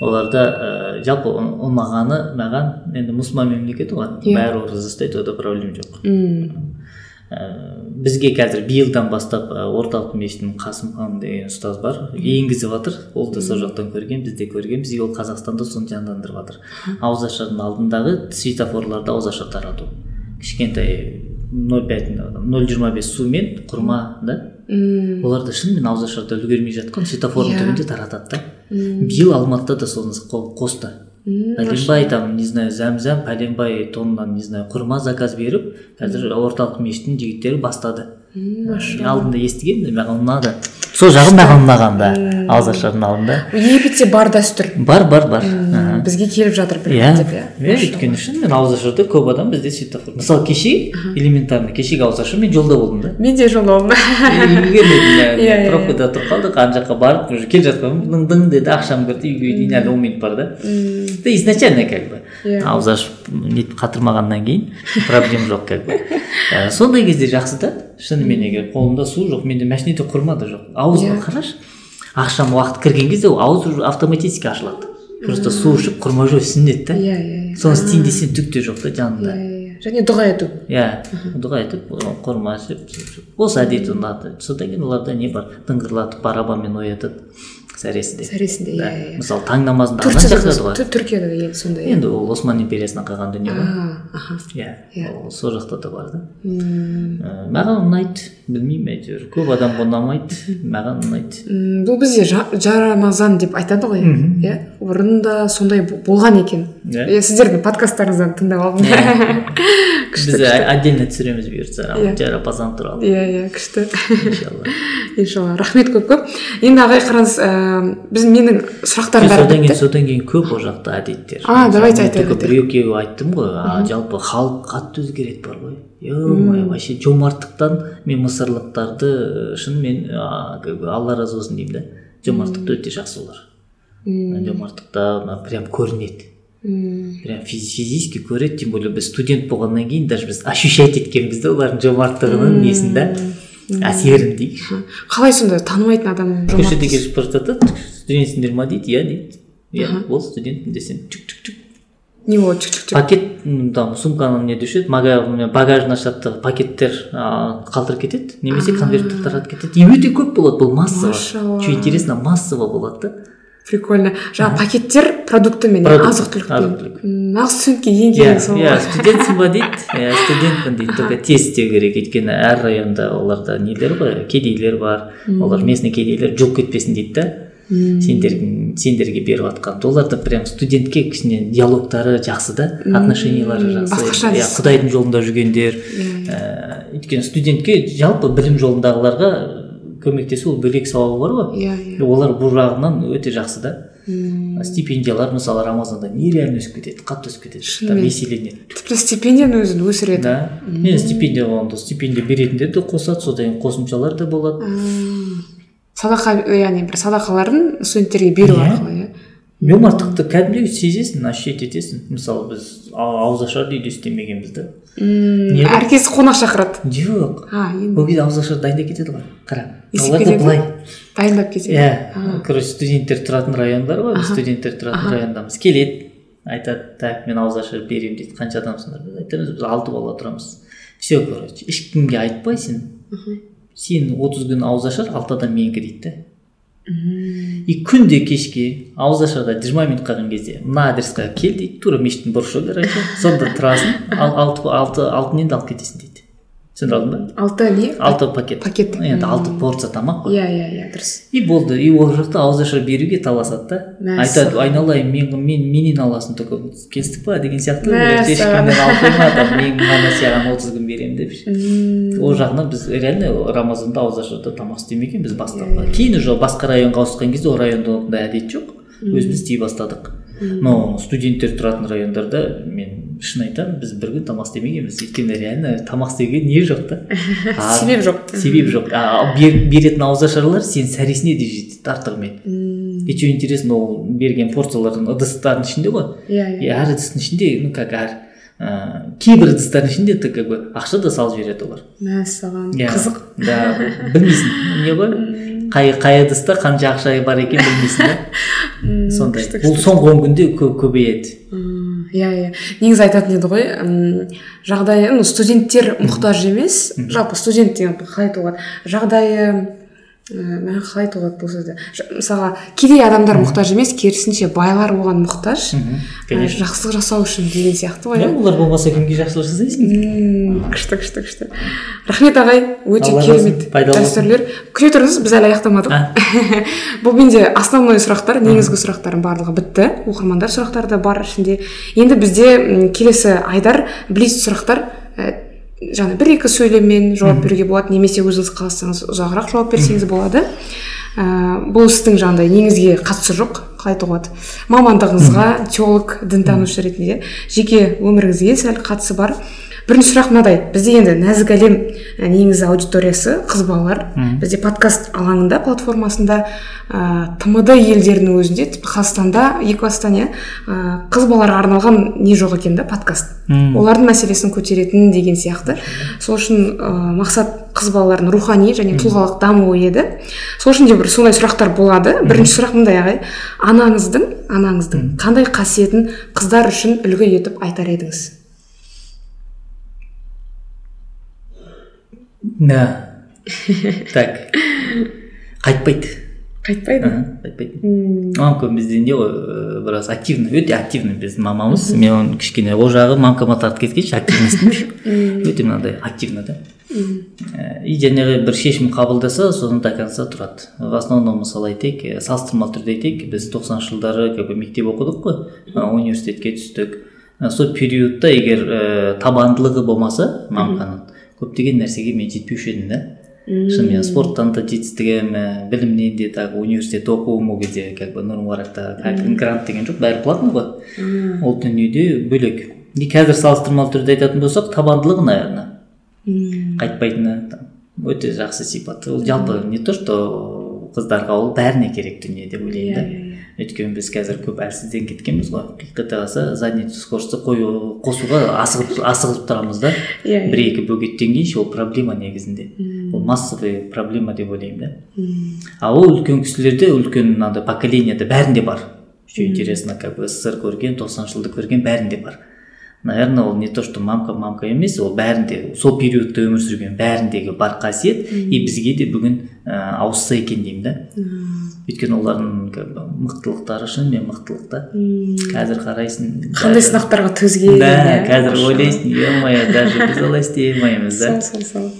Оларда ә, жалпы ұнағаны маған енді мұсылман мемлекеті ғой бәрі ораза ұстайды ода проблема жоқ. Ә, бізге қазір биылдан бастап ә, орталық мешіттің қасымхан деген ұстаз бар енгізіп жатыр. Ол да сол жақтан көрген біз де көргенбіз и ол қазақстанда соны жандандырып жатыр. Ауызашардың алдындағы светофорларда ауызаша тарату. Кішкентай нөл пять нөл жиырма бес сумен құрма да? Оларды шынымен ауызашарда үлгермей жатқан светофордың түбінде таратады да. Биыл алматыда да соны қосты. Пәленбай там не знаю зәмзәм пәленбай тоннадан не знаю құрма заказ беріп қазір орталық мешіттің жігіттері бастады. Алдында естігенмін маған ұнады. Сол жағы маған ұнаған да. Ауызашардың алдында. Египетте бар дәстүр. Бар бар бар. Бізге келіп жатыр иә. иә өйткені шынымен ауызашарда көп адам бізде светофор мысалы кеше элементарно кешегі ауызашар мен жолда болдым да. Мен де жолда болдым. Үлгермедім пробкада тұрып қалдық ана жаққа барып уже келе жатқанмын. Дың дың деді ақшам кірді үйге дейін әлі он минут бар да. Да изначально как бы. Ауыз ашып нетіп қатырмағаннан кейін проблема жоқ как бы. Сондай кезде жақсы да. Шынымен егер қолымда су жоқ менде машинеде құрма да жоқ. Ауызға қарашы. Ақшам уақыт кірген кезде ауыз уже автоматически ашылады. Просто су ішіп құрма жеу сүннет та иә иә соны істейін десең түк те жоқ та жанында. Және дұға ету. Иә дұға етіп құрма ішіп осы әдет ұнады. Содан кейін оларда не бар? Дыңғырлатып барабанмен оятады. Сәресіде сәресінде иә иә мысалы таң намазын да ағынан шақырады ғой түркияда да енді сондай енді ол осман империясынан қалған дүние ғой. Аха иә ол сол жақта да бар да. Маған ұнайды білмеймін әйтеуір. Көп адамға ұнамайды маған ұнайды. Бұл бізде жарамазан деп айтады ғой. Иә бұрында сондай болған екен. Иә. Сіздердің подкасттарыңыздан тыңдап алдым. біз отдельно түсіреміз бұйыртса жарапазан туралы иә иә күшті иншалла иншалла рахмет көп көп енді ағай қараңыз ііі біз менің сұрақтарым бәрі содан кейін содан кейін көп ол жақта әдеттер. А, давайте айта мен только кетейік. бір екеу айттым ғой жалпы халық қатты өзгереді бар ғой. Е вообще жомарттықтан мен мысырлықтарды шынымен как бы алла разы болсын деймін да. Жомарттықта өте жақсы олар жомарттықта прям көрінеді. Мм. Прям физи- физически көреді тем более біз студент болғаннан кейін даже біз ощущать еткенбіз да олардың жомарттығының несін да. Әсерін дейікші қалай сонда танымайтын адам көшеде келе бара жатады студентсіңдер ма? дейді. Иә дейді. Иә ол студентпін десем чүк чүк чүк не болды чүк чүк пакет там сумканы не деуші еді багажын ашады да пакеттер а, қалдырып кетеді. Немесе конверттер таратып кетеді. И өте көп болады бұл массово. Что интересно массово болады да. Прикольно. Жаңағы пакеттер продуктымен Продукт, азық түлікпен нағыз студентке ең иә керегі сол иә ғой. студентсің ба дейді? Иә студентпін дейді. Только тез істеу керек. Өйткені әр районда оларда нелер ғой? Кедейлер бар. Олар местный кедейлер жұлып кетпесін дейді да. Сендер сендерге беріп жатқан оларда прям студентке кішкене диалогтары жақсы да отношениялары жақсы. Басқаша иә құдайдың жолында жүргендер. Иә, ііі өйткені студентке жалпы білім жолындағыларға көмектесу ол бөлек сауабы бар ғой. Иә иә. Олар бұл жағынан өте жақсы да. М, стипендиялар мысалы рамазанда нереально өсіп кетеді қатты өсіп кетеді там еселенеді тіпті стипендияның өзін өсіреді. Да. Мен стипендия болғанда стипендия беретіндер де қосады содан кейін қосымшалар да болады. Садақа яғни бір садақаларын студенттерге беру Иә. арқылы иә. Жомарттықты кәдімгідей сезесің ощущать етесің. Мысалы біз ауызашарды үйде істемегенбіз да әркез қонақ шақырады. Жоқ. Ол кезде ауызашар дайындап кетеді ғой. Қара олар да былай. Дайындап кетеді. Иә. Короче студенттер тұратын район бар ғой студенттер тұратын райондамыз келеді айтады так мен ауызашар беремін дейді. Қанша адамсыңдар? Біз айтамыз біз алты бала тұрамыз. Все короче ешкімге айтпайсың. Сен отыз күн ауызашар алты адам менікі дейді да и күнде кешке ауызашарда жиырма минут қалған кезде мына адресқа кел дейді. Тура мешіттің бұрышы сонда тұрасың. Ал алты алты алтын енді алып кетесің дейді. Түсіндіре алдың ба алты не алты пакет. Пакет. енді алты порция тамақ қой. Иә иә иә дұрыс. И болды. И ол жақта ауызашар беруге таласады да. Айтады айналайын мен мен менен аласың только келістік па деген сияқты. Мәссаған. ешкімнен алып қойма там мен ғана саған отыз күн беремін деп ол жағынан біз реально рамазанда ауызашарда тамақ істемегенбіз бастапқы. Кейін уже басқа районға ауысқан кезде ол районда ондай әдет жоқ. Өзіміз істей бастадық. Но студенттер тұратын райондарда мен шын айтамын біз бір күн тамақ істемегенбіз өйткені реально тамақ істеуге не жоқ та? Себеп жоқ. себеп жоқ. А, бер- беретін ауызашарлар сенің сәресіне де жетеді артығымен и что интересно ол берген порциялардың ыдыстардың ішінде ғой. Иә иә. Әр ыдыстың ішінде ну как әр ыыы кейбір ыдыстардың ішінде ты как бы ақша да салып жібереді олар. Мәссаған. Иә. қызық. да білмейсің не ғой? Қай қай ыдыста қанша ақша бар екенін білмейсің да? Сондай. бұл соңғы он күнде кө- көбейеді. Иә иә. Негізі айтатын еді ғой м, жағдайы ну студенттер мұқтаж емес. Жалпы студент деген қалай айтуға. Болады жағдайы ііі мә, қалай айтуға болады бұл сөзді мысалға кедей адамдар мұқтаж емес керісінше байлар оған мұқтаж. Конечно. ә, жақсылық жасау үшін деген сияқты ғой. Иә олар болмаса кімге жақсылық жасайсың күшті күшті күшті. Рахмет ағай өте керемет дәстүрлер күте тұрыңыз біз әлі аяқтамадық. Бұл менде основной сұрақтар негізгі сұрақтарым барлығы бітті. Оқырмандар сұрақтары да бар ішінде. Енді бізде келесі айдар блиц сұрақтар. Ә, жаңа бір екі сөйлеммен жауап беруге болады немесе өзіңіз қаласаңыз ұзағырақ жауап берсеңіз болады. Ә, бұл істің жаңағыдай неңізге қатысы жоқ. Қалай айтуға болады. Мамандығыңызға теолог дінтанушы ретінде жеке өміріңізге сәл қатысы бар. Бірінші сұрақ мынадай. Бізде енді нәзік әлем ә, негізі аудиториясы қыз балалар. Бізде подкаст алаңында платформасында ә, тмд елдерінің өзінде тіпті қазақстанда екібастан иә ә, қыз балаларға арналған не жоқ екен да подкаст. Мм. олардың мәселесін көтеретін деген сияқты. Сол үшін ә, мақсат қыз балалардың рухани және тұлғалық дамуы еді. Сол үшін де бір сондай сұрақтар болады. Бірінші сұрақ мындай ағай. Анаңыздың анаңыздың қандай қасиетін қыздар үшін үлгі етіп айтар едіңіз? Да так. Қайтпайды. Қайтпайды? Қайтпайды. Мамка бізде не ғой ыыы, біраз активный өте активный біздің мамамыз. Мен оны кішкене ол жағы мамкама тартып кеткенше активность. Өте мынандай активно да. И жаңағы бір шешім қабылдаса соны до конца тұрады. В основном мысалы айтайық ә, салыстырмалы түрде айтайық біз тоқсаныншы жылдары как бы мектеп оқыдық қой университетке түстік. Сол периодта егер ә, табандылығы болмаса мамканың көптеген нәрсеге мен жетпеуші едім да. Шынымен спорттан да жетістігім білімнен де так университетте оқуым ол кезде как бы нұрмұбаракта грант деген жоқ бәрі платный ғой. Ол дүниеде бөлек. И қазір салыстырмалы түрде айтатын болсақ табандылығы наверное қайтпайтыны өте жақсы сипат. Ол жалпы не то что қыздарға ол бәріне керек дүние деп ойлаймын да. Өйткені біз қазір көп әлсізденіп кеткенбіз ғой. Қалса задний скоростьті қою қосуға асығып асығып тұрамыз да. Иә бір екі бөгеттен кейін ше ол проблема негізінде. Ол массовый проблема деп ойлаймын да. А ол үлкен кісілерде үлкен мынандай поколениеде бәрінде бар. Что интересно как бы ссср көрген тоқсаныншы жылды көрген бәрінде бар. Наверное ол не то что мамка мамка емес ол бәрінде сол периодта өмір сүрген бәріндегі бар қасиет. И бізге де бүгін ә, ауысса екен деймін да. Өйткені олардың как бы мықтылықтары шынымен мықтылық та қазір қарайсың қандай сынақтарға төзген да иә, қазір ойлайсың е мое даже біз олай істей алмаймыз да. Сол сол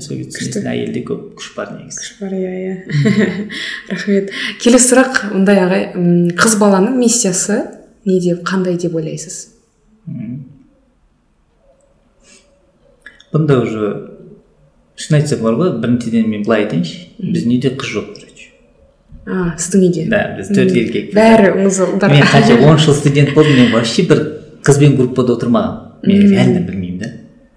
сол түсінесің әйелде көп күш бар негізі. Күш бар иә иә. Рахмет. Келесі сұрақ мындай ағай. Қыз баланың миссиясы. Не деп қандай деп ойлайсыз? Бұнда уже шын айтсақ бар ғой біріншіден мен былай айтайыншы. Біздің үйде қыз жоқ короче. А сіздің үйде? Да біз төрт еркек. Бәрі ұлдар мен қанша он жыл студент болдым мен вообще бір қызбен группада отырмағанмын мен реально білмеймін да.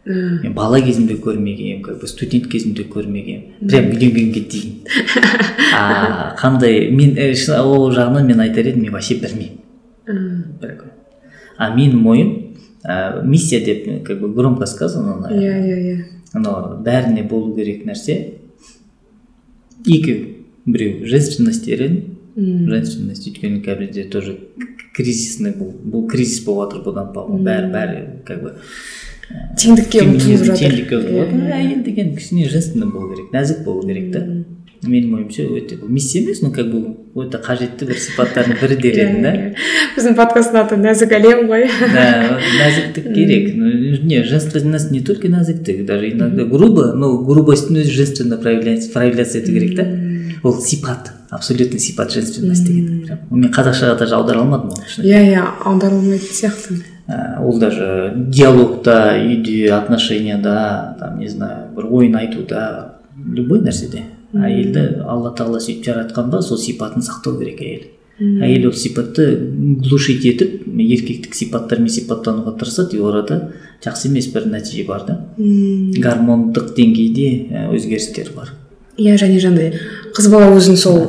Мен бала кезімде көрмегенмін как бы студент кезімде көрмегенмін. Прям үйленгенге дейін. А қандай мен э, ол жағынан мен айтар едім мен вообще білмеймін. М, бір күн. а менің ойым ә, миссия деп как бы громко сказано наверное. иә иә иә анау бәріне болу керек нәрсе екеу біреу женственность ерен женственность өйткені қазір бізде тоже кризисный бұл бұл кризис болып жатыр бұдан по бәрі бәрі как бы теңдікке ұмтылып жатыр теңдікке ұмтылып жатыр. Иә. әйел деген кішкене женственный болу керек нәзік болу керек та менің ойымша өте бұл миссия емес но как бы өте қажетті бір сипаттардың бірі дер едім да Иә, иә. біздің подкасттың аты нәзік әлем ғой Да, нәзіктік керек. Не, женственность не только нәзіктік, даже иногда грубо, но грубостьтің өзі женственно проявляться ету керек та. Ол сипат, абсолютный сипат женственность деген. Мен қазақшаға даже аудара алмадым оны. шын иә иә аударылмайтын сияқты ол даже диалогта үйде отношенияда там не знаю бір ойын айтуда любой нәрседе әйелді алла тағала сөйтіп жаратқан ба сол сипатын сақтау керек әйел. Әйел ол сипатты глушить етіп еркектік сипаттармен сипаттануға тырысады и орада жақсы емес бір нәтиже бар да. Гормондық деңгейде өзгерістер бар. Иә және жаңағыдай қыз бала өзін сол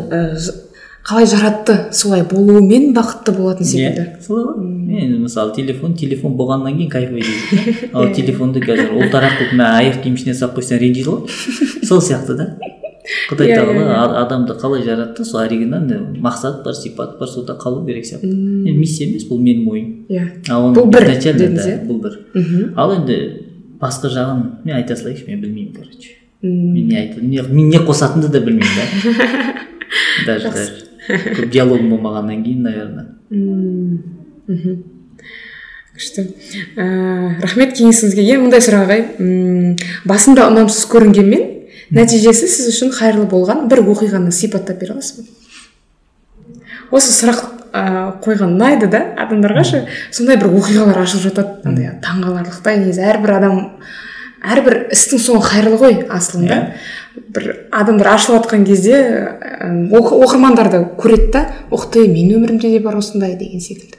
қалай жаратты солай болуымен бақытты болатын секілді. иә солай ғой. Мен мысалы телефон телефон болғаннан кейін дейді ал телефонды қазір ұлтарақ қылып мына аяқ киім ішіне салып қойсаң ренжиді ғой. Сол сияқты да. Құдай Иә, тағала иә, а- адамды қалай жаратты? Сол оригинальный мақсат бар сипат бар сонда қалу керек сияқты. Енді миссия емес бұл менің ойым. Иә. Бұл бір иә? бұл бір. Ал енді басқа жағын мен айта салайыншы мен білмеймін короче. Мен не айта мен не қосатынымды да білмеймін да. Даже даже. Көп диалогым болмағаннан кейін наверное. Күшті. Ә, рахмет кеңесіңізге. Иә мындай сұрақ ағай. Басында ұнамсыз көрінгенмен нәтижесі сіз үшін қайырлы болған бір оқиғаны сипаттап бере аласыз ба? Осы сұрақ ә, қойған ұнайды да адамдарға ше? сондай бір оқиғалар ашылып жатады андай таңғаларлықтай негізі. Әрбір адам әрбір істің соңы қайырлы ғой аслында. Бір адамдар ашылып жатқан кезде оқ- оқырмандар да көреді да ух ты менің өмірімде де бар осындай деген секілді.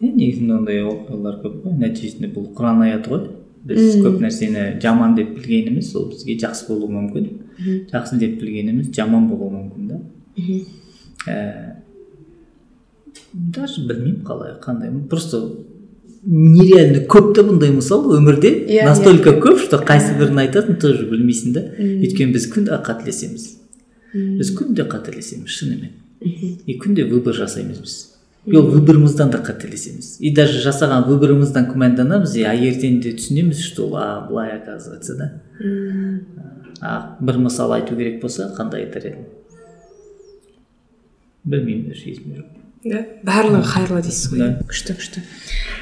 Е негізінде ондай оқиғалар көп қой. Нәтижесінде бұл құран аяты ғой. Біз көп нәрсені жаман деп білгеніміз ол бізге жақсы болуы мүмкін. Жақсы деп білгеніміз жаман болуы мүмкін да. Ә, даже білмеймін қалай қандай. Просто нереально көп та бұндай мысал өмірде. Иә, настолько көп что қайсы бірін айтатынын тоже білмейсің да. Өйткені біз күнде қателесеміз. Біз күнде қателесеміз шынымен. И күнде выбор жасаймыз біз. И ол выборымыздан да қателесеміз и даже жасаған выборымыздан күмәнданамыз и а ертең де түсінеміз что а былай оказывается да а бір мысал айту керек болса қандай айтар едім білмеймін даже есімде жоқ да барлығы қайырлы дейсіз ғой күшті күшті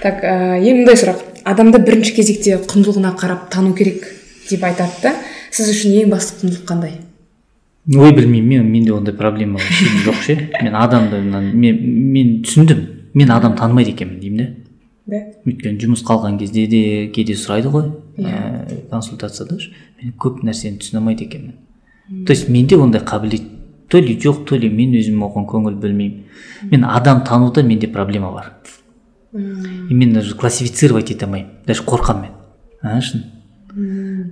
так ә, енді мындай сұрақ адамды бірінші кезекте құндылығына қарап тану керек деп айтады да сіз үшін ең басты құндылық қандай ой білмеймін мен менде ондай проблема вообще жоқ ше. Мен адамды мен мен түсіндім. Мен адам танымайды екенмін деймін да да. Өйткені жұмыс қалған кезде де кейде сұрайды ғой ә, консультацияда мен көп нәрсені түсіне алмайды екенмін. То есть менде ондай қабілет то ли жоқ то ли мен өзім оған көңіл бөлмеймін. Мен адам тануда менде проблема бар. Именно классифицировать ете алмаймын. Даже қорқамын мен. А шын.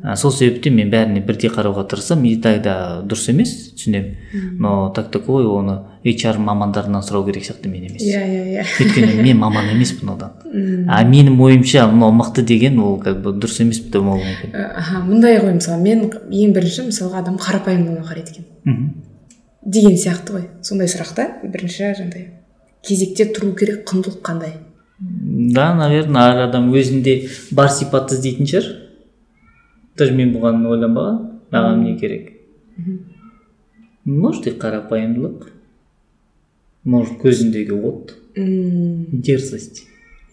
А, сол себептен мен бәріне бірдей қарауға тырысамын и тогда дұрыс емес түсінемін. Но так такой оны HR мамандарынан сұрау керек сияқты мен емес. Иә иә иә. Өйткені мен маман емеспін одан. А менің ойымша мынау мықты деген ол как бы дұрыс емес болуы мүмкін. Аха мындай ғой мысалы мен ең бірінші мысалға адам қарапайымдылығына қарайды екен. Мхм. деген сияқты ғой сондай сұрақ та. Бірінші жаңағыдай кезекте тұру керек құндылық қандай? Да наверное әр адам өзінде бар сипатты іздейтін шығар. Даже мен бұған ойланбағанмын маған не керек. Может и қарапайымдылық. Может көзіндегі от. Мм дерзость.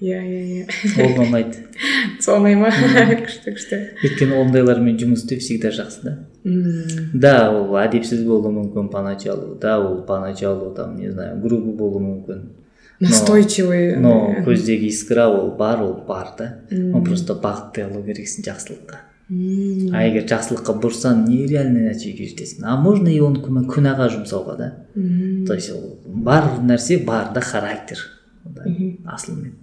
Иә иә иә ол ұнайды сол ұнай ма? Күшті күшті. Өйткені ондайлармен жұмыс істеу всегда жақсы да. Мм. Да ол әдепсіз болуы мүмкін поначалу да ол поначалу там не знаю грубый болуы мүмкін. Настойчивый но көздегі искра ол бар ол бар да. Ол просто бағыттай алу керексің жақсылыққа. А егер жақсылыққа бұрсаң нереальный нәтижеге жетесің а можно и оны күнәға жұмсауға да? То есть ол бар нәрсе бар да характер. Асылымен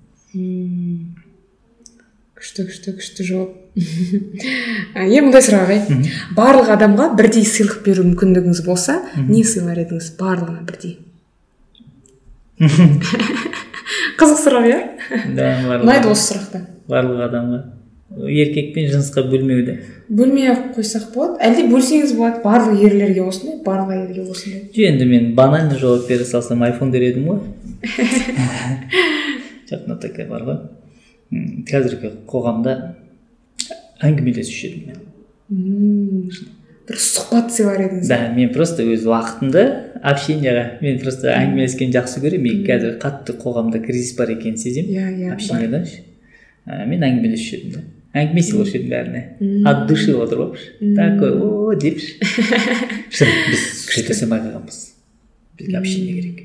күшті күшті күшті жауап. А, е мындай сұрақ ағай барлық адамға бірдей сыйлық беру мүмкіндігіңіз болса не сыйлар едіңіз? Барлығына бірдей. Қызық сұрақ иә? Да ұнайды осы сұрақты барлық адамға. Еркек пен жынысқа бөлмеуді. Бөлмей ақ қойсақ болады. Әлде бөлсеңіз болады. Барлық ерлерге осындай барлық әйелге осындай. Жоқ енді мен банально жауап бере салсам айфон дер едім ғой. Жоқ мына такая бар ғой. Қазіргі қоғамда әңгімелесуші едім мен. Бір сұхбат сыйлар едіңіз. Да мен просто өз уақытымды общенияға мен просто әңгімелескенді жақсы көремін. И қазір қатты қоғамда кризис бар екенін сеземін. Иә иә общенияда мен әңгімелесуші едім да. Әңгіме сыйлаушы едім бәріне от души отырып алыпшы такой о депші шын біз алмай қалғанбыз бізге общение керек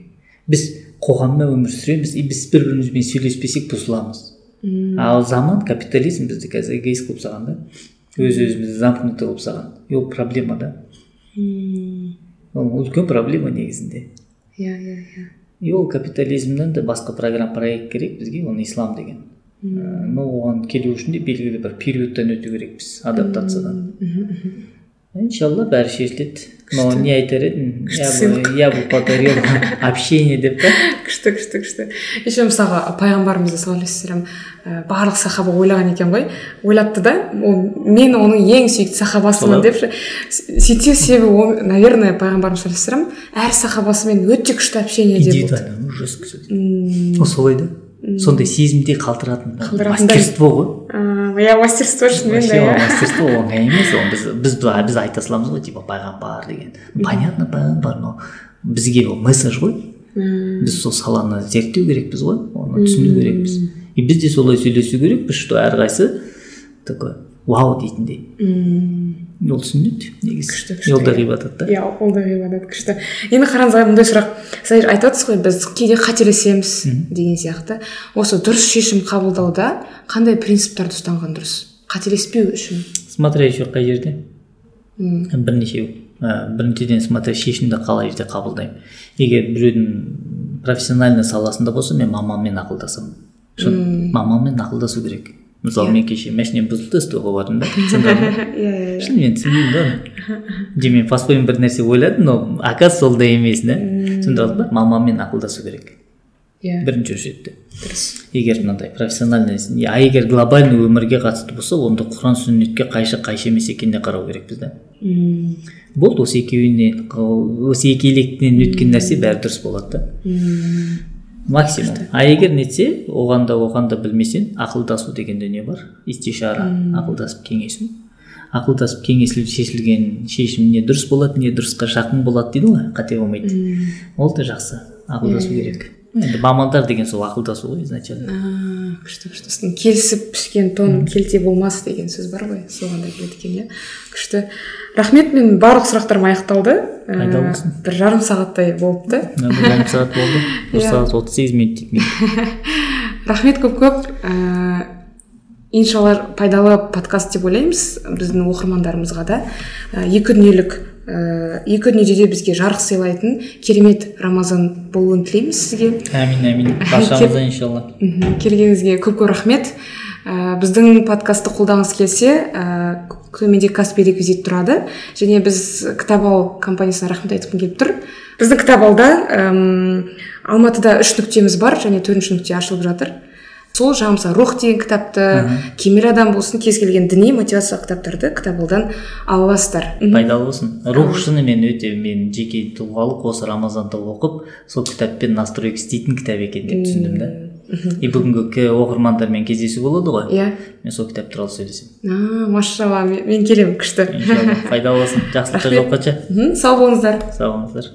біз қоғамда өмір сүреміз и біз бір бірімізбен сөйлеспесек бұзыламыз ал заман капитализм бізді қазір эгоист қылып тастаған да? Өз өзімізді замкнутый қылып тастаған и ол проблема да? Ол үлкен проблема негізінде иә иә иә и ол капитализмнен де басқа программа проект керек бізге оны ислам деген. Но оған келу үшін де белгілі бір периодтан өту керекпіз адаптациядан. Иншалла бәрі шешіледі. Но не айтар едім я бы я бы подарил общение деп та күшті күшті күшті. Еще мысалға пайғамбарымыз саллаллаху ә, барлық сахаба ойлаған екен ғой. Ойлапты да ол мен оның ең сүйікті сахабасымын депші сөйтсе себебі ол наверное пайғамбарымыз саллаллаху алейхи әр сахабасымен өте күшті болды сөйтіп. Мм. ол солай да? Сондай сезімде қалдыратын Қалдыратындай. мастерство ғой. Иә мастерство шынымен де иә. мастерство оңай емес ол. Біз біз біз айта саламыз ғой типа пайғамбар деген. Понятно пайғамбар но бізге ол месседж ғой. Біз сол саланы зерттеу керекпіз ғой оны түсіну керекпіз. И біз де солай сөйлесу керекпіз что әрқайсысы такой вау дейтіндей. Ол түсінеді негізі Күшті, күшті, ол да ғибадат та иә ол да ғибадат күшті. Енді қараңыз ағай мындай сұрақ. Сіз айтып жатсыз ғой біз кейде қателесеміз деген сияқты. Осы дұрыс шешім қабылдауда қандай принциптарды ұстанған дұрыс? Қателеспеу үшін. Смотря еще қай жерде? Бірнешеу біріншіден смотря шешімді қалай жерде қабылдаймын. Егер біреудің профессиональный саласында болса мен мамаммен ақылдасамын. Шын мамаммен ақылдасу керек. Мысалы мен кеше машинем бұзылды СТО-ға бардым да иә иә шын мен түсінбеймін да оны же мен по-своему бір нәрсе ойладым но оказывается сол да емес да түсіндіріп ба мамаммен ақылдасу керек иә бірінші очередьте дұрыс егер мынандай профессиональный а егер глобальный өмірге қатысты болса онда құран сүннетке қайшы қайшы емес екеніне қарау керекпіз да болды осы екеуіне осы екі електен өткен нәрсе бәрі дұрыс болады да. Максимум. А егер нетсе оған да оған да білмесең ақылдасу деген дүние бар. Истишара ақылдасып кеңесу. Ақылдасып кеңесіліп шешілген шешім не дұрыс болады не дұрысқа жақын болады дейді ғой қате болмайды ол да жақсы. Ақылдасу керек. Енді мамандар деген сол ақылдасу ғой изначально. Күшті күшті. Сосын келісіп пішкен тон келте болмас деген сөз бар ғой соған да келеді екен иә күшті. Рахмет мен барлық сұрақтарым аяқталды. Ә, бір жарым сағаттай болыпты. Жарым сағат болды. Бір Иә. сағат отыз сегіз минут рахмет көп көп. Ә, иншалла пайдалы подкаст деп ойлаймыз біздің оқырмандарымызға да. Ә, екі дүниелік ә, екі дүниеде де бізге жарық сыйлайтын керемет рамазан болуын тілейміз сізге. Әмин әмин баршамызға иншалла. Мхм келгеніңізге көп көп рахмет. Ә, біздің подкастты қолдағыңыз келсе ә, төменде каспи реквизит тұрады. Және біз кітап ал компаниясына рахмет айтқым келіп тұр. Біздің кітап алда әм, алматыда үш нүктеміз бар және төртінші нүкте ашылып жатыр. Сол жаңағы мысалы рух деген кітапты кемел адам болсын кез келген діни мотивациялық кітаптарды кітап алдан ала аласыздар пайдалы болсын. Рух шынымен өте мен жеке тұлғалық осы рамазанда оқып сол кітаппен настройка істейтін кітап екен деп түсіндім да. И бүгінгі оқырмандармен кездесу болады ғой. Иә. Мен сол кітап туралы сөйлесемін машалла мен, келемін күшті. Пайдалы болсын. Жақсылықта жолыққанша. Сау болыңыздар. Сау болыңыздар.